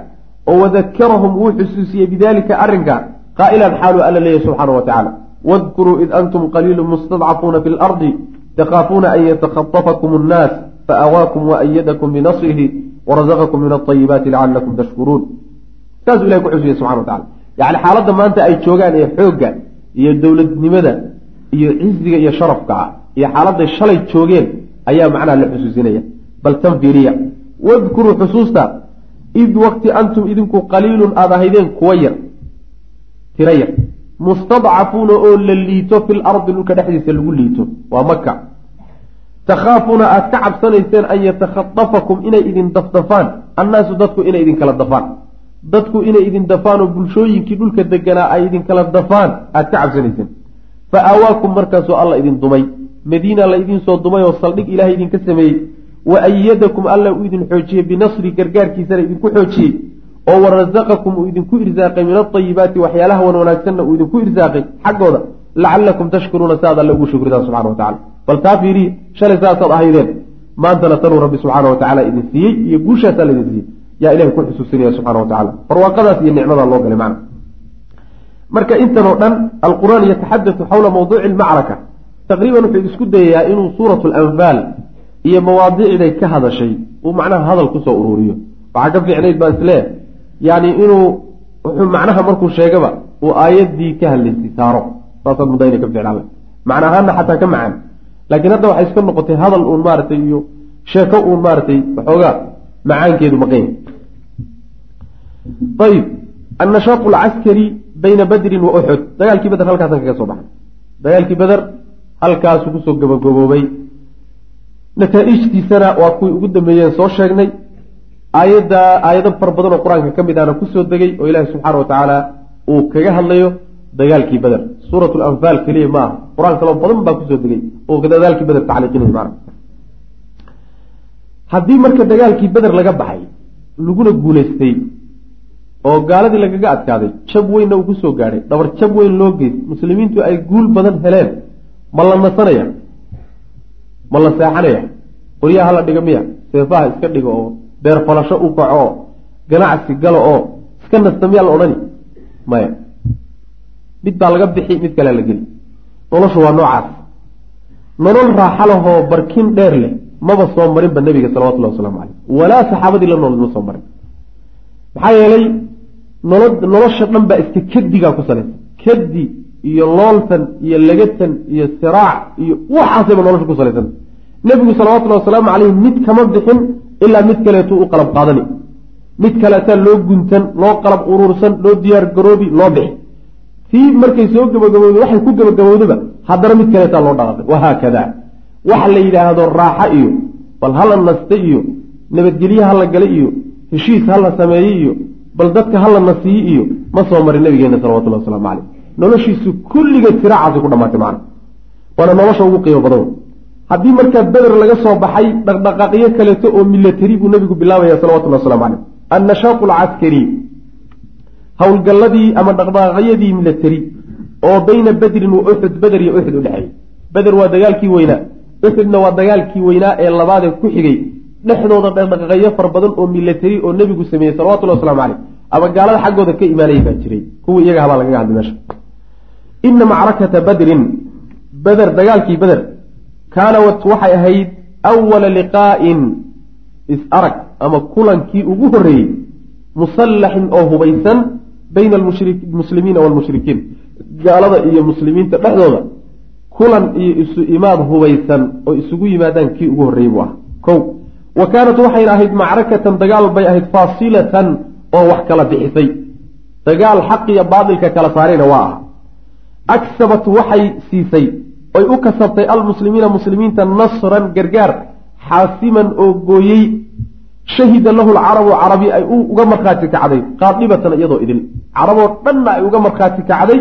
oo wadakarahum wuu xusuusiyey bidalika arrinka qaa'ilan xaaluu alla leeyahy subxaana wa tacaala wadkuruu id antum qaliilu mustadcafuuna fi lardi takhaafuuna an yatakhatafakum annaas faawaakum waayadakum binasrihi warazaqakum min alayibaati lacalakum tashkuruun saasuu ilahay ku xusiyey subxana wa tacala yacni xaaladda maanta ay joogaan ee xoogga iyo dowladnimada iyo ciziga iyo sharafka ah iyo xaaladday shalay joogeen ayaa macnaha la xusuusinaya bal tan fiiriya wadkuruu xusuusta id wakti antum idinku qaliilun aada ahaydeen kuwa yar tiro yar mustadcafuuna oo la liito fil ardi dhulka dhexdiisa lagu liito. Waa maka takhaafuuna aada ka cabsanayseen an yatakhadafakum inay idin dafdafaan. Annaasu dadku inay idinkala dafaan. Dadku inay idin dafaan oo bulshooyinkii dhulka deganaa ay idinkala dafaan aada ka cabsanayseen. Fa aawaakum markaasoo alla idin dumay. Madiina la idiin soo dumay oo saldhig ilaahay idinka sameeyey. Wa ayadakum alla uu idin xoojiyey binasri gargaarkiisana idinku xoojiyey oo warasaqakum uu idinku irsaaqay min aayibaati waxyaalaha wan wanaagsanna uu idinku irsaaqay xaggooda lacalakum tashkuruuna si alle ugu shukridaan subxana wa tacala bal taa fiiriye shalay saasaad ahaydeen maantana tanuu rabbi subxaana wa tacala idin siiyey iyo guushaasaa laidin siiyey. Yaa ilahay ku xusuusinaya subxana wa tacala barwaaqadaas iyo nicmadaa loo galay macna. Marka intan oo dhan alqur'aan yataxadatu xawla mawduuci lmacraka taqriiban wuxuu isku dayayaa inuu suuratu lanfaal iyo mawaadicday ka hadashay uu macnaha hadal ku soo ururiyo waxaa ka fiicnayd baa islee yani inuu wuxuu macnaha markuu sheegaba uu aayaddii ka hadlaysay saaro. Saasaad muddaa inay ka ficnaan macna ahaana xataa ka macaan. Laakiin hadda waxay iska noqotay hadal uun maaratay iyo sheeko uun maaratay waxoogaa macaankeedu maqanya ayib annashaaqu alcaskari bayna badrin wa uxud dagaalkii beder halkaasan kaga soo baxay dagaalkii beder halkaasuu ku soo gabagaboobay. Nataaijtiisana waa kuwii ugu dambeeyeen soo sheegnay aayadda aayado fara badan oo qur'aanka ka mid ahna ku soo degay oo ilaahi subxaana wa tacaala uu kaga hadlayo dagaalkii beder suurat lanfaal keliya ma aha. Qur'aan kaloo badan baa ku soo degay oo dagaalkii beder tacliiqinay maana haddii marka dagaalkii beder laga baxay laguna guulaystay oo gaaladii lagaga adkaaday jab weynna uu ku soo gaadhay dhabar jab weyn loo geys muslimiintu ay guul badan heleen ma la nasanaya ma la seexanaya qoryaha hala dhiga miya seefaha iska dhigo oo beer falasho u kaco ganacsi galo oo iska nasta miyaa la odhani? Maya. Mid baa laga bixi mid kalea la geli. Noloshu waa noocaas. Nolol raaxa lahoo barkin dheer leh maba soo marinba nebiga salawatullahi wasalaamu caleyh walaa saxaabadii la noolid ma soo marin. Maxaa yeelay nolo nolosha dhan baa iska kadigaa ku salaysan. Kadi iyo looltan iyo legatan iyo siraac iyo waxaasayba nolosha ku salaysan nebigu salawatullahi wasalaamu caleyh mid kama bixin ilaa mid kaleetu u qalab qaadani. Mid kaleetaa loo guntan loo qalab urursan loo diyaar garoobi loo bixi. Tii markay soo gabagabowda waxay ku gabagabowdaba haddana mid kaleetaa loo dhaqaaqay. Wahaakada waxa la yidhaahdo raaxa iyo bal hala naste iyo nabadgelye hala gala iyo heshiis hala sameeye iyo bal dadka hala nasiye iyo ma soo marin nabigeena salawatullahi wasalaamu caleyh noloshiisu kulligeed siraacaasi ku dhamaatay macna. Waana nolosha ugu qiimo badan haddii markaa beder laga soo baxay dhaqdhaqaaqyo kaleeto oo milatari buu nabigu bilaabaya salawatullahi waslamu caleyh annashaaqu alcaskari howlgalladii ama dhaqdhaqaaqyadii milatari oo bayna bedrin wa uxud beder iyo uxud u dhexeeyey beder waa dagaalkii weynaa uxudna waa dagaalkii weynaa ee labaadee ku xigay dhexdooda dhaqdhaqaaqyo fara badan oo milatari oo nebigu sameeyey salawatullahi waslamu caleyh ama gaalada xaggooda ka imaanaya baa jiray. Kuwii iyaga habaa lagaga hadlay meesha. Ina macrakata badrin. Beder dagaalkii beder kaanawat waxay ahayd awala liqaa'in is-arag ama kulankii ugu horreeyey musallaxin oo hubaysan bayna almuslimiina waalmushrikiin gaalada iyo muslimiinta dhexdooda kulan iyo isu imaad hubaysan oo isugu yimaadaan kii ugu horreeyey buu ah kow wa kaanat waxayna ahayd macrakatan dagaal bay ahayd faasilatan oo wax kala bixisay. Dagaal xaqiyo baatilka kala saarayna waa ah aksabat waxay siisay oy u kasabtay almuslimiina muslimiinta nasran gargaar xaasiman oo gooyey shahida lahu lcarabu carabi ay uga markhaati kacday qaadibatan iyadoo idil. Caraboo dhanna ay uga markhaati kacday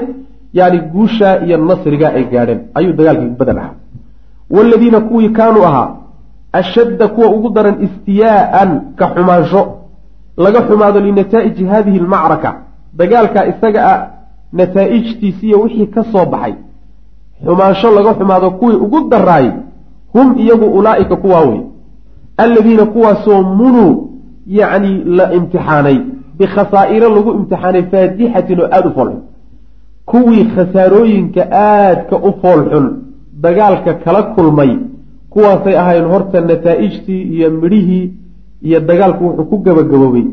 yani guushaa iyo nasrigaa ay gaadheen. Ayuu dagaalkii badan ahaa. Waaladiina kuwii kaanuu ahaa ashadda kuwa ugu daran istiyaa'an ka xumaansho laga xumaado linataa'iji hadihi almacraka. Dagaalkaa isaga ah nataa'ijtiisiiyo wixii ka soo baxay xumaansho laga xumaado kuwii ugu daraayay hum iyagu ulaa'ika kuwaa wey alladiina kuwaasoo munuu yacni la imtixaanay. Bikhasaa'iro lagu imtixaanay faadixatin oo aada u foolxun. Kuwii khasaarooyinka aadka u foolxun dagaalka kala kulmay kuwaasay ahayn horta nataa'ijtii iyo midhihii iyo dagaalku wuxuu ku gabagaboobay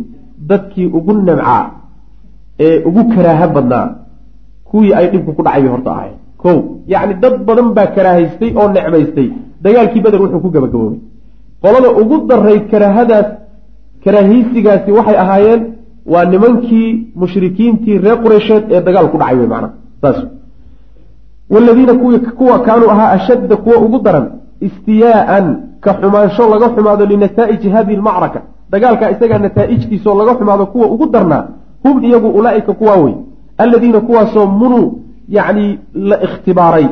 dadkii ugu namcaa ee ugu karaaha badnaa. Kuwii ay dhibku ku dhacay bay horta ahayn ko yacni dad badan baa karaahaystay oo necmaystay dagaalkii beder wuxuu ku gabagaboobay. Qolada ugu darayd karaahadaas karaahiysigaasi waxay ahaayeen waa nimankii mushrikiintii reer qureysheed ee dagaal ku dhacay wey macnaha saas. Waladiina kuwa kaanuu ahaa ashadda kuwa ugu daran istiyaaan ka xumaansho laga xumaado linataa'iji hadihi lmacraka dagaalka isagaa nataa'ijtiisoo laga xumaado kuwa ugu darnaa hum iyagu ulaa'ika kuwaa wey alladiina kuwaasoo munuu yacni la ikhtibaaray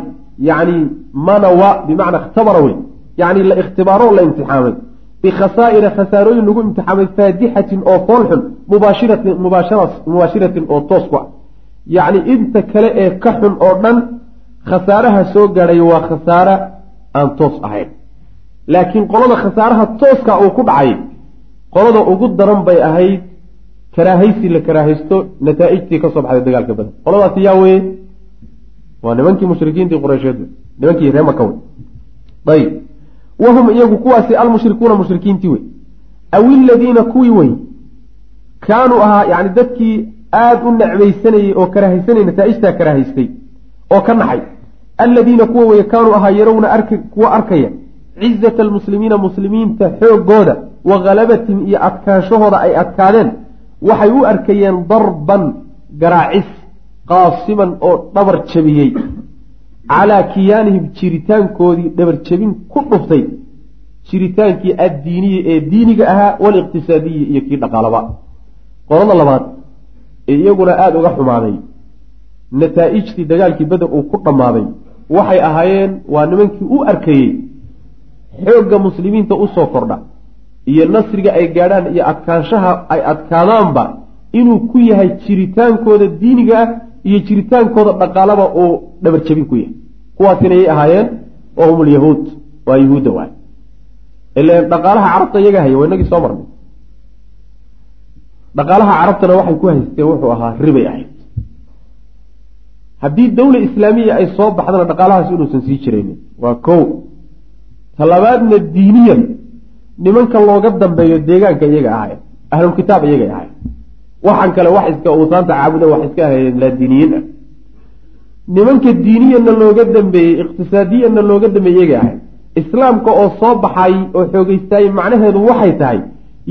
yacni manawa bimacnaa ikhtabara wey yacni la ikhtibaaro la imtixaamay bikhasaa'ira khasaarooyin lagu imtixaamay faadixatin oo foolxun mubaashiratin mubaashiratin oo toos ku ah yacni inta kale ee ka xun oo dhan khasaaraha soo gaadhay waa khasaare aan toos ahayn laakiin qolada khasaaraha tooska uu ku dhacay qolada ugu daran bay ahayd karaahaysi la karaahaysto nataa'ijtii ka soo baxday dagaalka badan qoladaasi yaa weye waa nimankii mushrikiintii qureysheed nimankii ree maka wey ayb wahum iyagu kuwaasi almushrikuuna mushrikiintii wey aw iladiina kuwii wey kaanuu ahaa yani dadkii aada u necmaysanayey oo karaahaysanayay nataa'ijtaa karaahaystay oo ka naxay. Alladiina kuwa weye kaanuu ahaa yarawna ark kuwa arkaya. Cizata almuslimiina muslimiinta xoogooda wa khalabatihim iyo adkaanshahooda ay adkaadeen. Waxay u arkayeen darban garaacis qaasiman oo dhabar jabiyey calaa kiyaanihim jiritaankoodii dhabar jabin ku dhuftay. Jiritaankii addiiniyi ee diiniga ahaa waliqtisaadiyi iyo kii dhaqaalaba. Qolada labaad ee iyaguna aada uga xumaaday nataa'ijtii dagaalkii beder uu ku dhammaaday. Waxay ahaayeen waa nimankii u arkayey. Xoogga muslimiinta u soo kordha. Iyo nasriga ay gaadhaan iyo adkaanshaha ay adkaadaanba inuu ku yahay jiritaankooda diiniga ah iyo jiritaankooda dhaqaalaba uu dhabar jabin ku yahay. Kuwaasina yay ahaayeen oo hum lyahuud waa yahuudda waay. Ilan dhaqaalaha carabta iyaga haya waa inagii soo marnay. Dhaqaalaha carabtana waxay ku haysteen wuxuu ahaa ribay ahayd. Haddii dawla islaamiya ay soo baxdana dhaqaalahaas inuusan sii jiraynin waa ko talabaadna diiniyan nimanka looga dambeeyo deegaanka iyaga ahayn ahlulkitaab iyagay ahayn waxaan kale wax iska uusaanta caabuda wax iska ahayeen laadiiniyiin ah nimanka diiniyanna looga dambeeyey iqtisaadiyanna looga dambeeyey iyagay ahayn islaamka oo soo baxay oo xoogeystaayey macnaheedu waxay tahay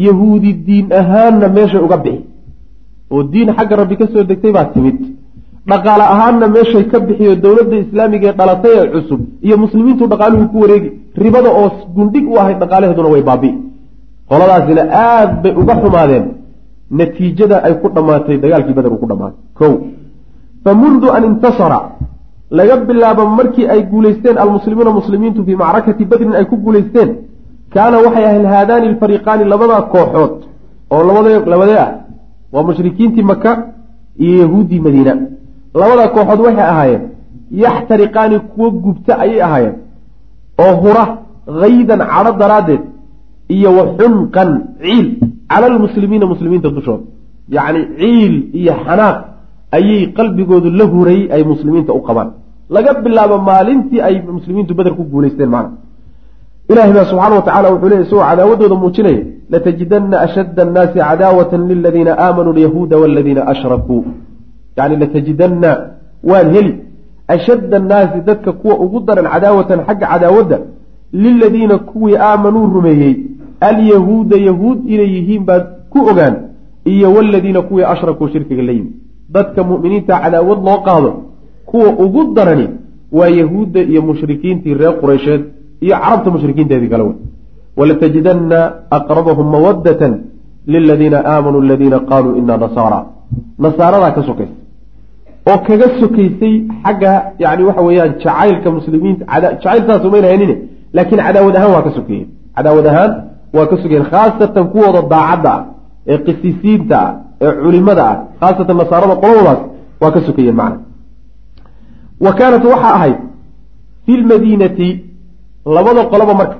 yahuudi diin ahaanna meeshay uga bixi. Oo diin xagga rabbi ka soo degtay baa timid. Dhaqaale ahaanna meeshay ka bixiyo dowladda islaamiga ee dhalatay ee cusub iyo muslimiintu dhaqaaluhu ku wareegi. Ribada oo gundhig u ahayd dhaqaalaheeduna way baabi. Qoladaasina aada bay uga xumaadeen natiijada ay ku dhammaatay dagaalkii beder uu ku dhammaatay ko fa mundu an intasara laga bilaabo markii ay guulaysteen almuslimuuna muslimiintu fii macrakati badrin ay ku guulaysteen kaana waxay ahayn haadaani alfariiqaani labadaa kooxood oo labad labadee ah waa mushrikiintii maka iyo yahuuddii madiina. Labadaa kooxood waxay ahaayeen yaxtariqaani kuwo gubta ayay ahaayeen oo hura haydan cadho daraaddeed iyo wa xunqan ciil cala almuslimiina muslimiinta dushooda yacni ciil iyo xanaaq ayay qalbigoodu la huray ay muslimiinta u qabaan laga bilaabo maalintii ay muslimiintu beder ku guulaysteen macna ilahi baa subxaana wa tacala wuxuu leey isagoo cadaawadooda muujinaya latajidanna ashadda annaasi cadaawatan liladiina aamanuu alyahuuda waladiina ashrakuu yani latajidanna waad heli ashadda annaasi dadka kuwa ugu daran cadaawatan xagga cadaawadda liladiina kuwii aamanuu rumeeyey alyahuuda yahuud inay yihiin baad ku ogaan iyo waladiina kuwii ashrakuu shirkiga la yimi dadka mu'miniinta cadaawad loo qaado kuwa ugu darani waa yahuudda iyo mushrikiintii reer qureysheed iyo carabta mushrikiinteedii kale wey walatajidanna aqrabahum mawaddatan liladiina aamanuu aladiina qaaluu inaa nasaara. Nasaaradaa ka sokaysa oo kaga sokaysay xagga yani waxa weeyaan jacaylka muslimiinta jacayl saas umayna haynine laakiin cadaawad ahaan waa ka sokeeyeen cadaawad ahaan waa ka sokeeyeen khaasatan kuwooda daacadda ah ee qisiisiinta ah ee culimada ah khaasatan nasaarada qoladoodaas waa ka sokayeen macna. Wa kaanat waxaa ahayd fi lmadiinati labada qoloba marka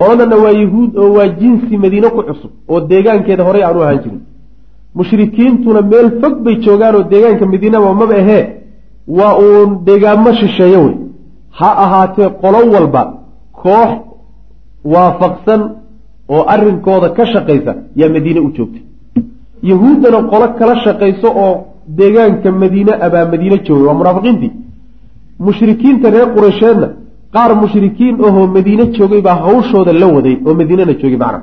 qoladana waa yahuud oo waa jinsi madiine ku cusub oo deegaankeeda horey aan u ahaan jirin. Mushrikiintuna meel fog bay joogaan oo deegaanka madiinaba maba ahee waa uun deegaamo shisheeye wey ha ahaatee qolo walba koox waafaqsan oo arrinkooda ka shaqaysa yaa madiine u joogtay. Yahuuddana qolo kala shaqayso oo deegaanka madiine abaa madiine joogay waa munaafiqiintii mushrikiinta reer qureysheedna qaar mushrikiin ahoo madiine joogay baa hawshooda la waday oo madiinana joogay macna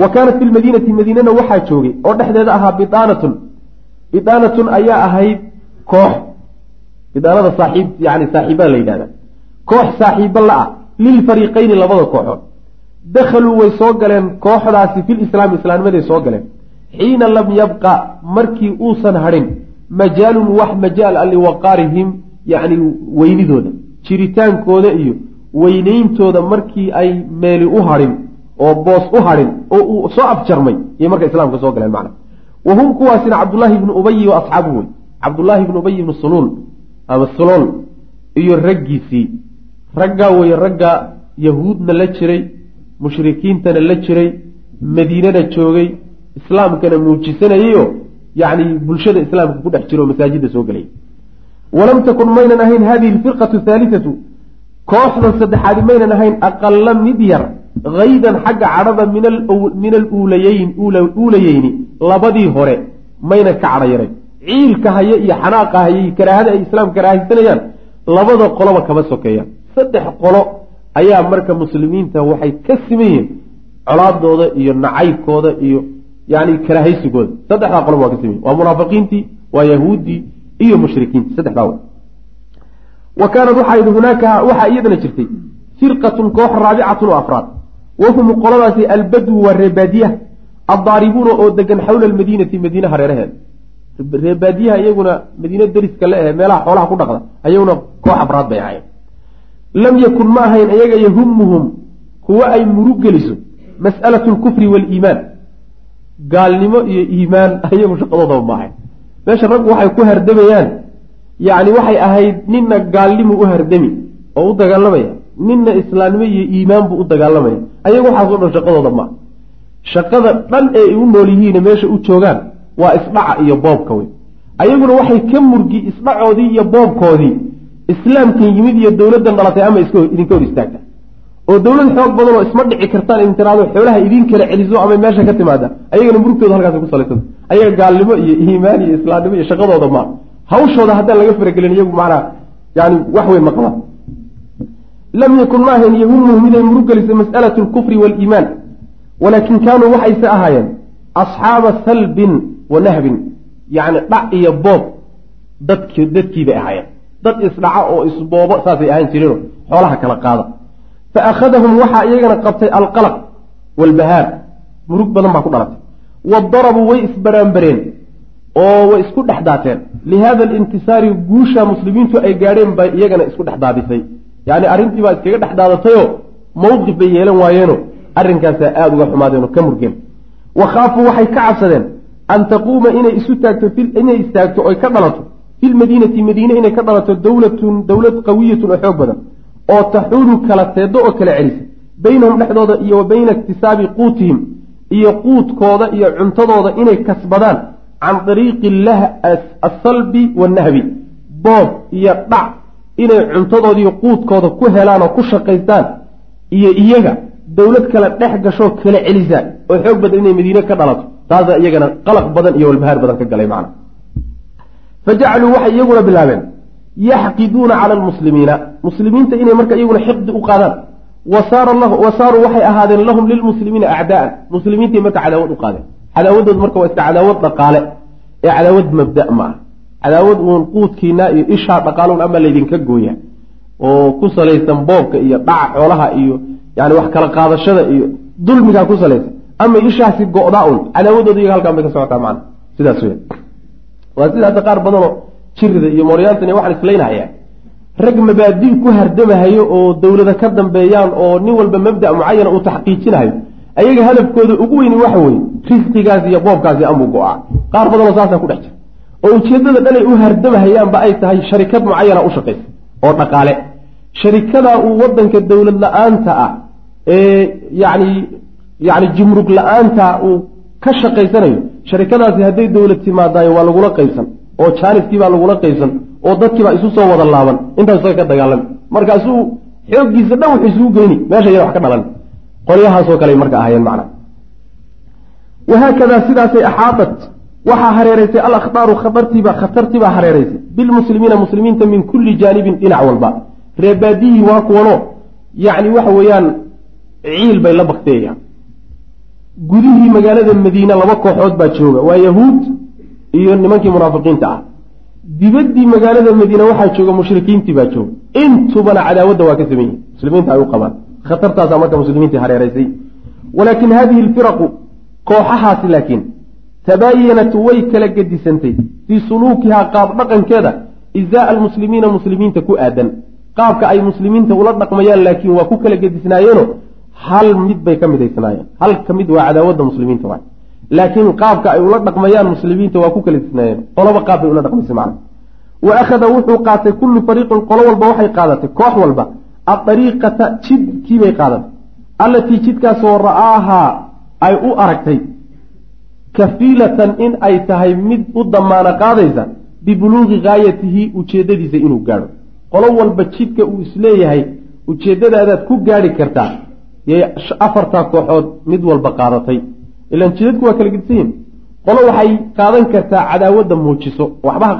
wa kaanat fi lmadiinati madiinana waxaa joogay oo dhexdeeda ahaa bidaanatun. Bidaanatun ayaa ahayd koox. Bidaanada saaxiib yani saaxiibada la yidhahda koox saaxiibo la-ah lilfariiqayni labada kooxood dakhaluu way soo galeen kooxdaasi filislaami islaamnimaday soo galeen xiina lam yabqa markii uusan hadhin majaalun wax majaal a liwaqaarihim yacni weynidooda jiritaankooda iyo weyneyntooda markii ay meeli u hadhin oo boos u hadhin oo uu soo afjarmay iyo marka islaamka soo galeen macna wa hum kuwaasina cabdullaahi ibnu ubayi wa asxaabuhu wey cabdullaahi ibnu ubayi ibnu suluul ama sulool iyo raggiisii raggaa weye ragga yahuudna la jiray mushrikiintana la jiray madiinana joogay islaamkana muujisanayeyo yacni bulshada islaamka ku dhex jiro oo masaajidda soo gelay walam takun maynan ahayn hadihi alfirqatu haalitatu kooxdan saddexaadi maynan ahayn aqala mid yar haydan xagga cadhada min aluulayeyn uulayeyni labadii hore maynan ka cadho yarayn ciilka haye iyo xanaaqa haye iyo karaahada ay islaam karaahisanayaan labada qoloba kama sokeeyaan. Saddex qolo ayaa marka muslimiinta waxay ka siman yihiin colaadooda iyo nacaybkooda iyo yani karaahaysigooda saddexdaa qoloba waa ka siman yihiin waa munaafiqiintii waa yahuuddii iyo mushrikiintii. Saddexdaa wey wa kaanat waxaa yidhi hunaaka waxaa iyadana jirtay firqatun koox raabicatun oo afraad. Wahum qoladaasi albadwu waa reebaadiyaha addaaribuuna oo degan xawla almadiinati madiine hareeraheeda reebaadiyaha iyaguna madiine deriska la ahe meelaha xoolaha ku dhaqda ayaguna koox afraad bay ahayen lam yakun ma ahayn iyaga yahumuhum kuwa ay murug geliso mas'alatu lkufri waaliimaan gaalnimo iyo iimaan ayagu shaqadoodaba ma ahayn. Meesha raggu waxay ku hardamayaan yacni waxay ahayd nina gaalnimu u hardami oo u dagaalamaya nina islaamnimo iyo iimaan buu u dagaalamaya ayagu waxaasoo dhan shaqadooda maa shaqada dhan ee u nool yihiine meesha u joogaan waa isdhaca iyo boobka wey ayaguna waxay ka murgi isdhacoodii iyo boobkoodii islaamkan yimid iyo dowladdan dhalatay ama idinka hor istaagta. oo dowlad xoog badan oo isma dhici kartaan idin tiraado xoolaha idin kala celiso ama meesha ka timaada ayagana murugtooda halkaas ku salaysan. Ayaga gaalnimo iyo iimaan iyo islaamnimo iyo shaqadooda maa hawshooda haddaan laga faragelin iyagu macnaa yani wax weyn ma qabaan lam yakun ma ahayn yahumuhu miday murug gelisay mas'alatu lkufri waaliimaan walaakin kaanuu waxayse ahaayeen asxaaba salbin wa nahbin yacni dhac iyo boob dadk dadkiibay ahaayeen dad isdhaca oo isboobo saasay ahaan jireenoo xoolaha kala qaada. Fa akhadahum waxaa iyagana qabtay alqalaq waalbahaar murug badan baa ku dhalatay. Wadarabuu way isbaraanbareen oo way isku dhex daateen. Lihada alintisaari guusha muslimiintu ay gaadheen bay iyagana isku dhex daadisay. Yacni arrintii baa iskaga dhex daadatayoo mawqif bay yeelan waayeeno. Arrinkaasaa aada uga xumaadeen ka murgeen. Wa khaafuu waxay ka cabsadeen an taquuma inay isu taagto inay istaagto oy ka dhalato fi lmadiinati madiine inay ka dhalato dowlatun dowlad qawiyatun oo xoog badan oo taxuulu kala teedo oo kala celisa. Baynahum dhexdooda iyo wa bayna iktisaabi quutihim iyo quudkooda iyo cuntadooda inay kasbadaan can dariiqi asalbi wannahbi boob iyo dhac inay cuntadoodiiyo quudkooda ku helaan oo ku shaqaystaan iyo iyaga dowlad kale dhex gashoo kala celisa oo xoog badan inay madiine ka dhalato. Taasaa iyagana qalaq badan iyo walbahaar badan ka galay macna fa jacaluu waxay iyaguna bilaabeen yaxqiduuna cala almuslimiina muslimiinta inay marka iyaguna xiqdi u qaadaan wa saaruu waxay ahaadeen lahum lilmuslimiina acdaa'an muslimiintay marka cadaawad u qaadeen cadaawadood marka waa iska cadaawad dhaqaale ee cadaawad mabda ma ah cadaawad uun quudkiina iyo ishaa dhaqaaluun ama laydinka gooya oo ku salaysan boobka iyo dhaca xoolaha iyo yani wax kala qaadashada iyo dulmigaa ku salaysan ama ishaasi go-daa un cadaawadooda iyaga halkaan bay ka socotaa macana sidaas wey waa sida hadda qaar badanoo jirida iyo mooryaantan waxaan islaynahayaa rag mabaadi ku hardamahayo oo dowladda ka dambeeyaan oo nin walba mabda mucayana uu taxqiijinahayo ayaga hadafkooda ugu weyni waxa weeye risqigaas iyo boobkaasi amuu go'aa. Qaar badanoo saasaa ku dhex jira. Oo ujeeddada dhanay u hardamahayaanba ay tahay sharikad mucayana u shaqaysa oo dhaqaale. Sharikadaa uu waddanka dowlad la'aanta ah ee yacni yacni jimrug la'aanta uu ka shaqaysanayo sharikadaasi hadday dowlad timaadaayo waa lagula qaybsan oo jaaniskii baa lagula qaybsan oo dadkiibaa isu soo wada laaban intaas isaga ka dagaalami markaasuu xooggiisa dhan wuxuu isugu geyni meesha yada wax ka dhalan. Qolyahaasoo kale marka ahayeen macna. Wahaakadaa sidaasay axaadat waxaa hareeraysay alakhbaaru khatartiibaa khatartiibaa hareeraysay. Bilmuslimiina muslimiinta min kulli jaanibin dhinac walba. Reebaadiyii waa kuwanoo yacni waxa weeyaan ciil bay la bakteeyayaan gudihii magaalada madiine laba kooxood baa jooga. Waa yahuud iyo nimankii munaafiqiinta ah. Dibaddii magaalada madiine waxaa jooga mushrikiintii baa jooga. Intubana cadaawadda waa ka saman yihiin muslimiinta ay u qabaan. Khatartaasaa marka muslimiintii hareeraysay. Walaakin hadihi alfiraqu kooxahaasi laakiin tabaayanat way kala gedisantay fii suluukihaa qaab dhaqankeeda izaa'a almuslimiina muslimiinta ku aadan. Qaabka ay muslimiinta ula dhaqmayaan laakiin waa ku kala gedisnaayeeno hal mid bay ka midaysnaayeen hal ka mid waa cadaawadda muslimiinta waay. Laakiin qaabka ay ula dhaqmayaan muslimiinta waa ku kala gedisnaayeen qoloba qaab bay ula dhaqmaysay macna. Wa akhada wuxuu qaatay kullu fariiqin qolo walba waxay qaadatay. Koox walba. Adariiqata jidkiibay qaadatay. Allatii jidkaasoo ra'aahaa ay u aragtay kafiilatan in ay tahay mid u damaano qaadaysa bibuluuqi gaayatihi ujeeddadiisa inuu gaadho. Qolo walba jidka uu is leeyahay ujeeddadaadaad ku gaadhi kartaa yay afartaa kooxood mid walba qaadatay. Ilaan jidadku waa kala gedisan yihiin qolo waxay qaadan kartaa cadaawadda muujiso waxba ha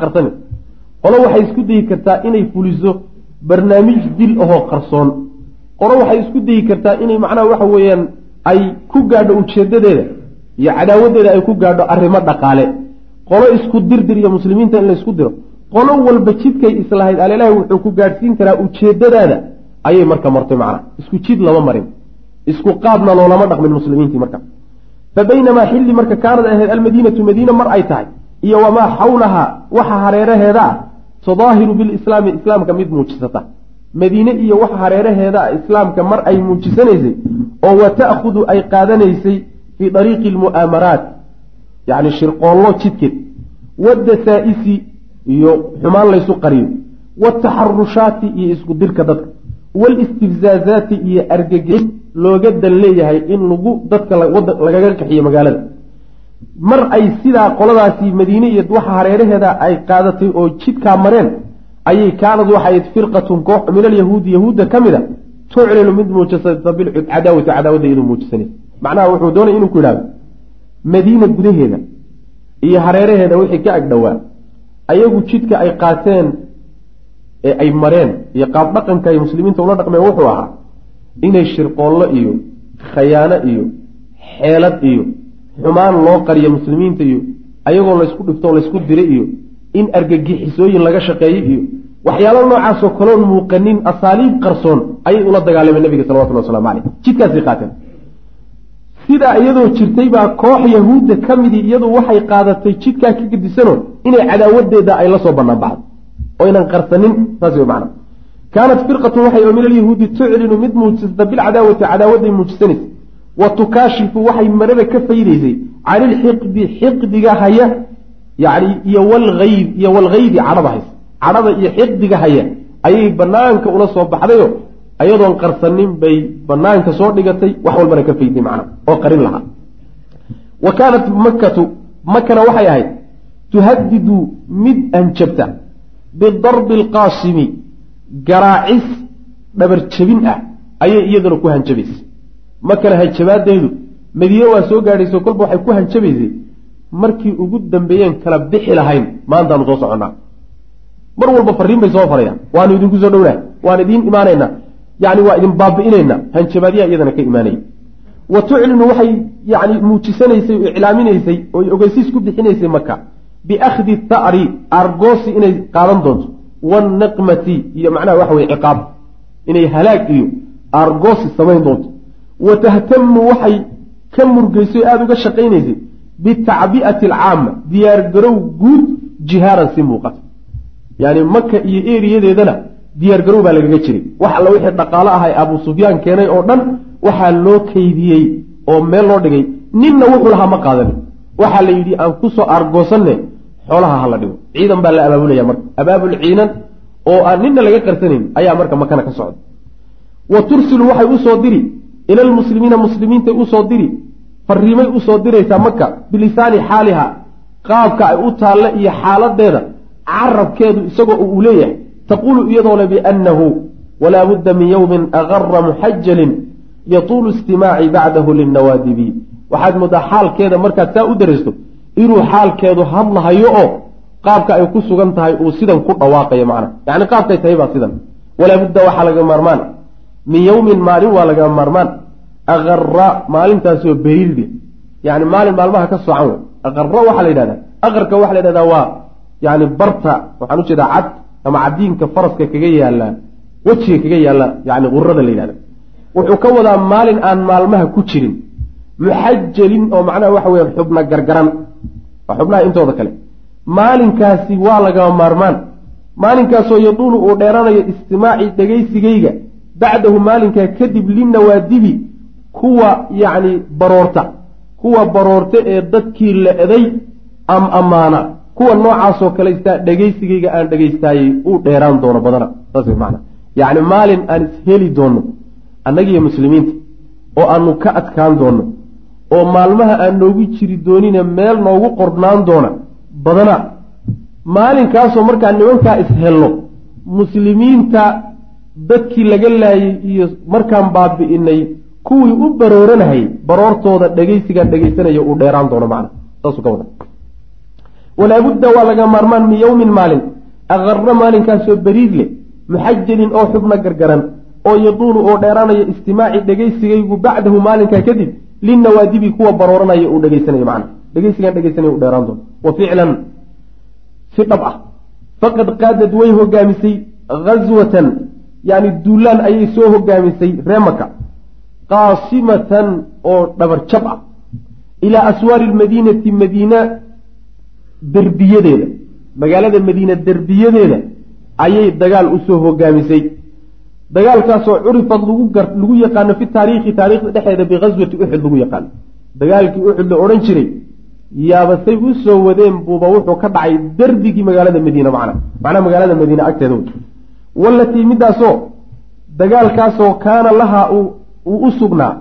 qolo waxay isku dayi kartaa inay fuliso barnaamij dil ahoo qarsoon. Qolo waxay isku dayi kartaa inay macnaha waxa weeyaan ay ku gaadho ujeedadeeda iyo cadaawadeeda ay ku gaadho arrimo dhaqaale. Qolo isku dirdir iyo muslimiinta in laysku diro. Qolo walba jidkay islahayd alelahi wuxuu ku gaadhsiin karaa ujeedadaada ayay marka martay macnaha. Isku jid lama marin isku qaabna loolama dhaqmin muslimiintii marka. Fa baynamaa xilli marka kaanad ahayd almadiinatu madiina mar ay tahay iyo wamaa xawlahaa waxa hareeraheeda ah tudaahiru bilislaami islaamka mid muujisata. Madiine iyo waxa hareeraheeda ah islaamka mar ay muujisanaysay oo wa ta'khudu ay qaadanaysay fii dariiqi almu'aamaraat yacni shirqoollo jidkeed. Wadasaa'isi iyo xumaan laysu qariyo. Wataxarushaati iyo isku dirka dadka walistifzaazaati iyo argagix looga dan leeyahay in lagu dadka lagaga kaxiyo magaalada. Mar ay sidaa qoladaasi madiine iyo waxa hareeraheeda ay qaadatay oo jidkaa mareen ayay kaanad waxayd firqatun koox min alyahuudi yahuudda ka mid a tuclinu mid muujisata bilcadaawati cadaawadda iyadoo muujisanaysa macnaha wuxuu doonay inuu ku yidhahdo madiina gudaheeda iyo hareeraheeda wixii ka agdhowaa ayagu jidka ay qaateen ee ay mareen iyo qaab dhaqanka ay muslimiinta ula dhaqmeen wuxuu ahaa inay shirqoollo iyo khayaano iyo xeelad iyo xumaan loo qariyo muslimiinta iyo ayagoo laysku dhifto laysku diray iyo in argagixisooyin laga shaqeeyo iyo waxyaalo noocaasoo kaloon muuqanin asaaliib qarsoon ayay ula dagaalameen nabiga salawatullah waslamu caleyh jidkaasay qaateen. Sidaa iyadoo jirtay baa koox yahuudda ka midii iyadu waxay qaadatay jidkaa ka gedisano inay cadaawadeeda ay la soo bannaan baxdo oynan qarsanin saas wey macana kaanat firqatun waxay oo min alyahuudi tuclinu mid muujisata bilcadaawati cadaawadday muujisanaysa wa tukaashifu waxay marada ka faydaysay cani ilxiqdi xiqdiga haya yani iyo walgayb iyo walgaydi cadhada haysa. Cadhada iyo xiqdiga haya ayay banaanka ula soo baxdayo ayadoon qarsanin bay banaanka soo dhigatay wax walbana ka fayday macna oo qarin lahaa. Wa kaanat makkatu makana waxay ahayd tuhadidu mid anjabta bidarbi alqaasimi garaacis dhabar jebin ah ayay iyaduna ku hanjabaysay makana hanjabaadeedu madiine waa soo gaadhayso kolba waxay ku hanjabaysay. Markii ugu dambeeyeen kala bixi lahayn maantaanu soo soconnaa. Mar walba fariin bay soo farayaan. Waanu idinku soo dhownahay waan idiin imaanaynaa yani waa idin baabi'inaynaa hanjabaadyaa iyadana ka imaanaya. Wa tuclinu waxay yani muujisanaysay oo iclaaminaysay oo ogeysiis ku bixinaysay maka biakhdi tha'ri argoosi inay qaadan doonto wannaqmati iyo macnaha waxa weye ciqaab inay halaag iyo argoosi samayn doonto. Wa tahtamu waxay ka murgeysay o aada uga shaqaynaysay bitacbi'ati alcaama diyaargarow guud jihaaran si muuqata. Yani maka iyo eriyadeedana diyaargarow baa lagaga jiray. Wax alla wixii dhaqaalo ahay abuu sufyaan keenay oo dhan waxaa loo kaydiyey oo meel loo dhigay. Ninna wuxuu lahaa ma qaadanin waxaa la yidhi aan ku soo aargoosanne xoolaha hala dhigo. Ciidan baa la abaabulaya marka. Abaabul ciidan oo aan ninna laga qarsanayn ayaa marka makana ka socda. Wa tursilu waxay u soo diri. Ila lmuslimiina muslimiintay u soo diri. Fariimay u soo diraysaa maka bilisaani xaaliha. Qaabka ay u taalla iyo xaaladeeda carabkeedu isagoo uu leeyahay. Taquulu iyadoo le biannahu walaa budda min yowmin agara muxajalin yatuulu istimaaci bacdahu linnawaadibi waxaad moodaa xaalkeeda markaad saa u daraysto inuu xaalkeedu hadlahayo oo qaabka ay ku sugan tahay uu sidan ku dhawaaqayo macna. Yacni qaabkay tahay baa sidan. Walaa budda waxaa laga maarmaan. Min yowmin maalin waa laga maarmaan. Akara maalintaasoo beriirde yani maalin maalmaha ka soocan wey akara waxaa la yidhahdaa. Aqarka waxaa la yidhahdaa waa yani barta waxaan u jeedaa cad ama cadiinka faraska kaga yaalla wejiga kaga yaalla yani qurada la yidhahda wuxuu ka wadaa maalin aan maalmaha ku jirin. Muxajalin oo macnaha waxa weya xubna gargaran waa xubnaha intooda kale. Maalinkaasi waa lagama maarmaan. Maalinkaasoo yaduulu uu dheeranayo istimaaci dhegaysigayga bacdahu maalinkaa kadib linawaadibi kuwa yacni baroorta kuwa baroorta ee dadkii la eday am ammaana kuwa noocaasoo kalaystaa dhegaysigayga aan dhegaystaayey uu dheeraan doono badana. Saas way macana yacni maalin aan isheli doonno annagiiyo muslimiinta oo aanu ka adkaan doonno oo maalmaha aan noogu jiri doonine meel noogu qornaan doona. Badana maalinkaasoo markaa nimankaa ishelno muslimiinta dadkii laga laayay iyo markaan baabi'inay kuwii u barooranahayay baroortooda dhegaysigaan dhegaysanaya uu dheeraan doono macna. Saasuu ka wada walaabudda waa laga maarmaan min yowmin maalin. Aqarra maalinkaasoo beriid leh muxajalin oo xubna gargaran oo yaduulu oo dheeraanaya istimaaci dhegaysigaygu bacdahu maalinkaa kadib linawaadibi kuwa barooranaya uu dhegaysanayo macna dhegaysigaan dhegaysanaya u dheeraan doono wa ficlan si dhab ah faqad qaadad way hogaamisay ghaswatan yani duulaan ayay soo hogaamisay reemaka qaasimatan oo dhabar jab ah ilaa aswaari lmadiinati madiina derbiyadeeda magaalada madiina derbiyadeeda ayay dagaal u soo hogaamisay dagaalkaasoo curifad lagu yaqaano fi taariikhi taarikhda dhexeeda bighaswati uxud lagu yaqaano dagaalkii uxud la odhan jiray yaaba say u soo wadeen buuba wuxuu ka dhacay derbigii magaalada madiina macna macnaha magaalada madiina agteeda wey. Walatii midaasoo dagaalkaasoo kaana lahaa uu u sugnaa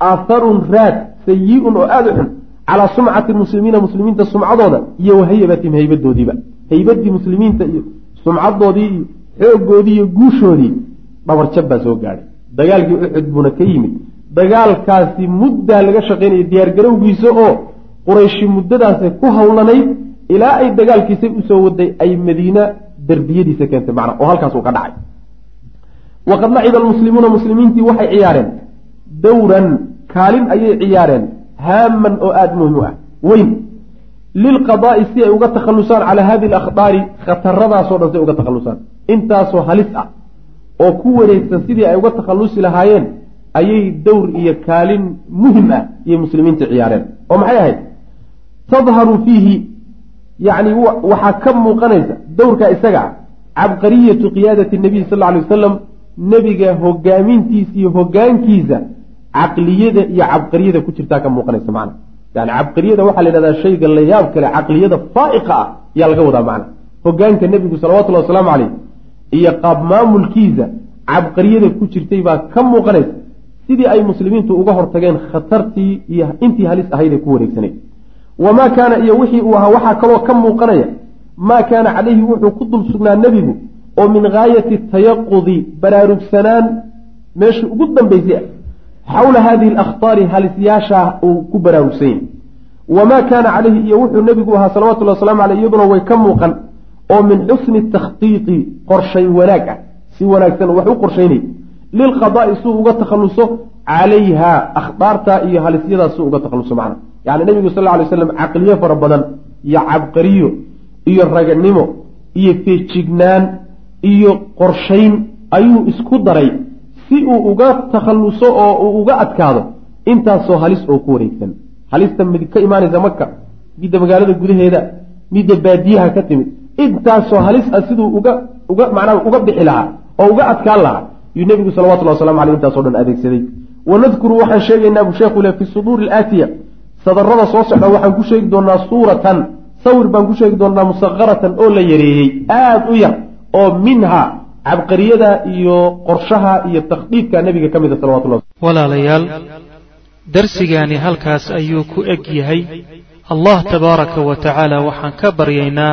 aatharun raad sayi-un oo aada u xun calaa sumcati muslimiina muslimiinta sumcadooda iyo wahayabatihim haybadoodiiba. Haybadii muslimiinta iyo sumcadoodii iyo xoogoodii iyo guushoodii dhabarjab baa soo gaadhay dagaalkii uxud buuna ka yimid. Dagaalkaasi muddaa laga shaqaynaya diyaargarowgiisa oo qurayshi muddadaasay ku hawlanayd ilaa ay dagaalkiisay u soo waday ay madiina derbiyadiisa keentay macna oo halkaas uu ka dhacay. Waqad laciba almuslimuuna muslimiintii waxay ciyaareen. Dowran kaalin ayay ciyaareen. Haaman oo aada muhiim u ah. Weyn. Lilqadaa'i si ay uga takhallusaan calaa hadihi alakhdaari khataradaasoo dhan si ay uga takhallusaan. Intaasoo halis ah oo ku wareegsan sidii ay uga takhallusi lahaayeen ayay dowr iyo kaalin muhiim ah iyay muslimiinta ciyaareen. oo maxay ahayd? Tadharu fiihi yacni waxaa ka muuqanaysa dowrkaa isaga ah cabqariyatu qiyaadati nabiy sal alay wasalam nebiga hogaamintiisa iyo hogaankiisa caqliyada iyo cabqariyada ku jirtaa ka muuqanaysa macna. Yani cabqariyada waxaa la yidhahdaa shayga la yaab kale caqliyada faa'iqa ah ayaa laga wadaa macna. Hogaanka nebigu salawatullahi wasalaamu caleyh iyo qaab maamulkiisa cabqariyada ku jirtay baa ka muuqanaysa. Sidii ay muslimiintu uga hortageen khatartii iyo intii halis ahayd ee ku wareegsanayd wamaa kaana iyo wixii uu ahaa waxaa kaloo ka muuqanaya maa kaana calayhi wuxuu ku dul sugnaa nebigu oo min gaayati tayaqudi baraarugsanaan meeshii ugu dambaysay ah xawla hadihi alakhtaari halisyaashaa uu ku baraarugsan yahay wamaa kaana calayhi iyo wuxuu nebigu ahaa salawatullahi waslamu caleyh iyaduna way ka muuqan oo min xusni takhtiiti qorshayn wanaag ah. Si wanaagsan wax u qorshaynay. Lilqadaa'i suu uga takhalluso calayha akhdaartaa iyo halisyadaas suu uga takhalluso macna. Yacni nebigu sal lla alay slam caqliyo fara badan iyo cabqariyo iyo raganimo iyo feejignaan iyo qorshayn ayuu isku daray. Si uu uga takhalluso oo uu uga adkaado intaasoo halis oo ku wareegsan. Halista mid ka imaanaysa maka midda magaalada gudaheeda midda baadiyaha ka timid intaasoo halis ah siduu uga uga macnaha uga bixi lahaa oo uga adkaan lahaa yuu nebigu salawatullahi waslamu aleyh intaaso dhan adeegsaday. Wanadkuru waxaan sheegaynaa buu sheekhu le fi suduuri alaatiya. Sadarada soo socda waxaan ku sheegi doonaa suuratan sawir baan ku sheegi doonaa musakaratan oo la yareeyey aada u yar oo minha cabqariyada iyo qorshaha iyo takhdiidka nebiga ka mida salawatullah walaalayaal darsigaani halkaas ayuu ku eg yahay. Allah tabaaraka wa tacaala waxaan ka baryaynaa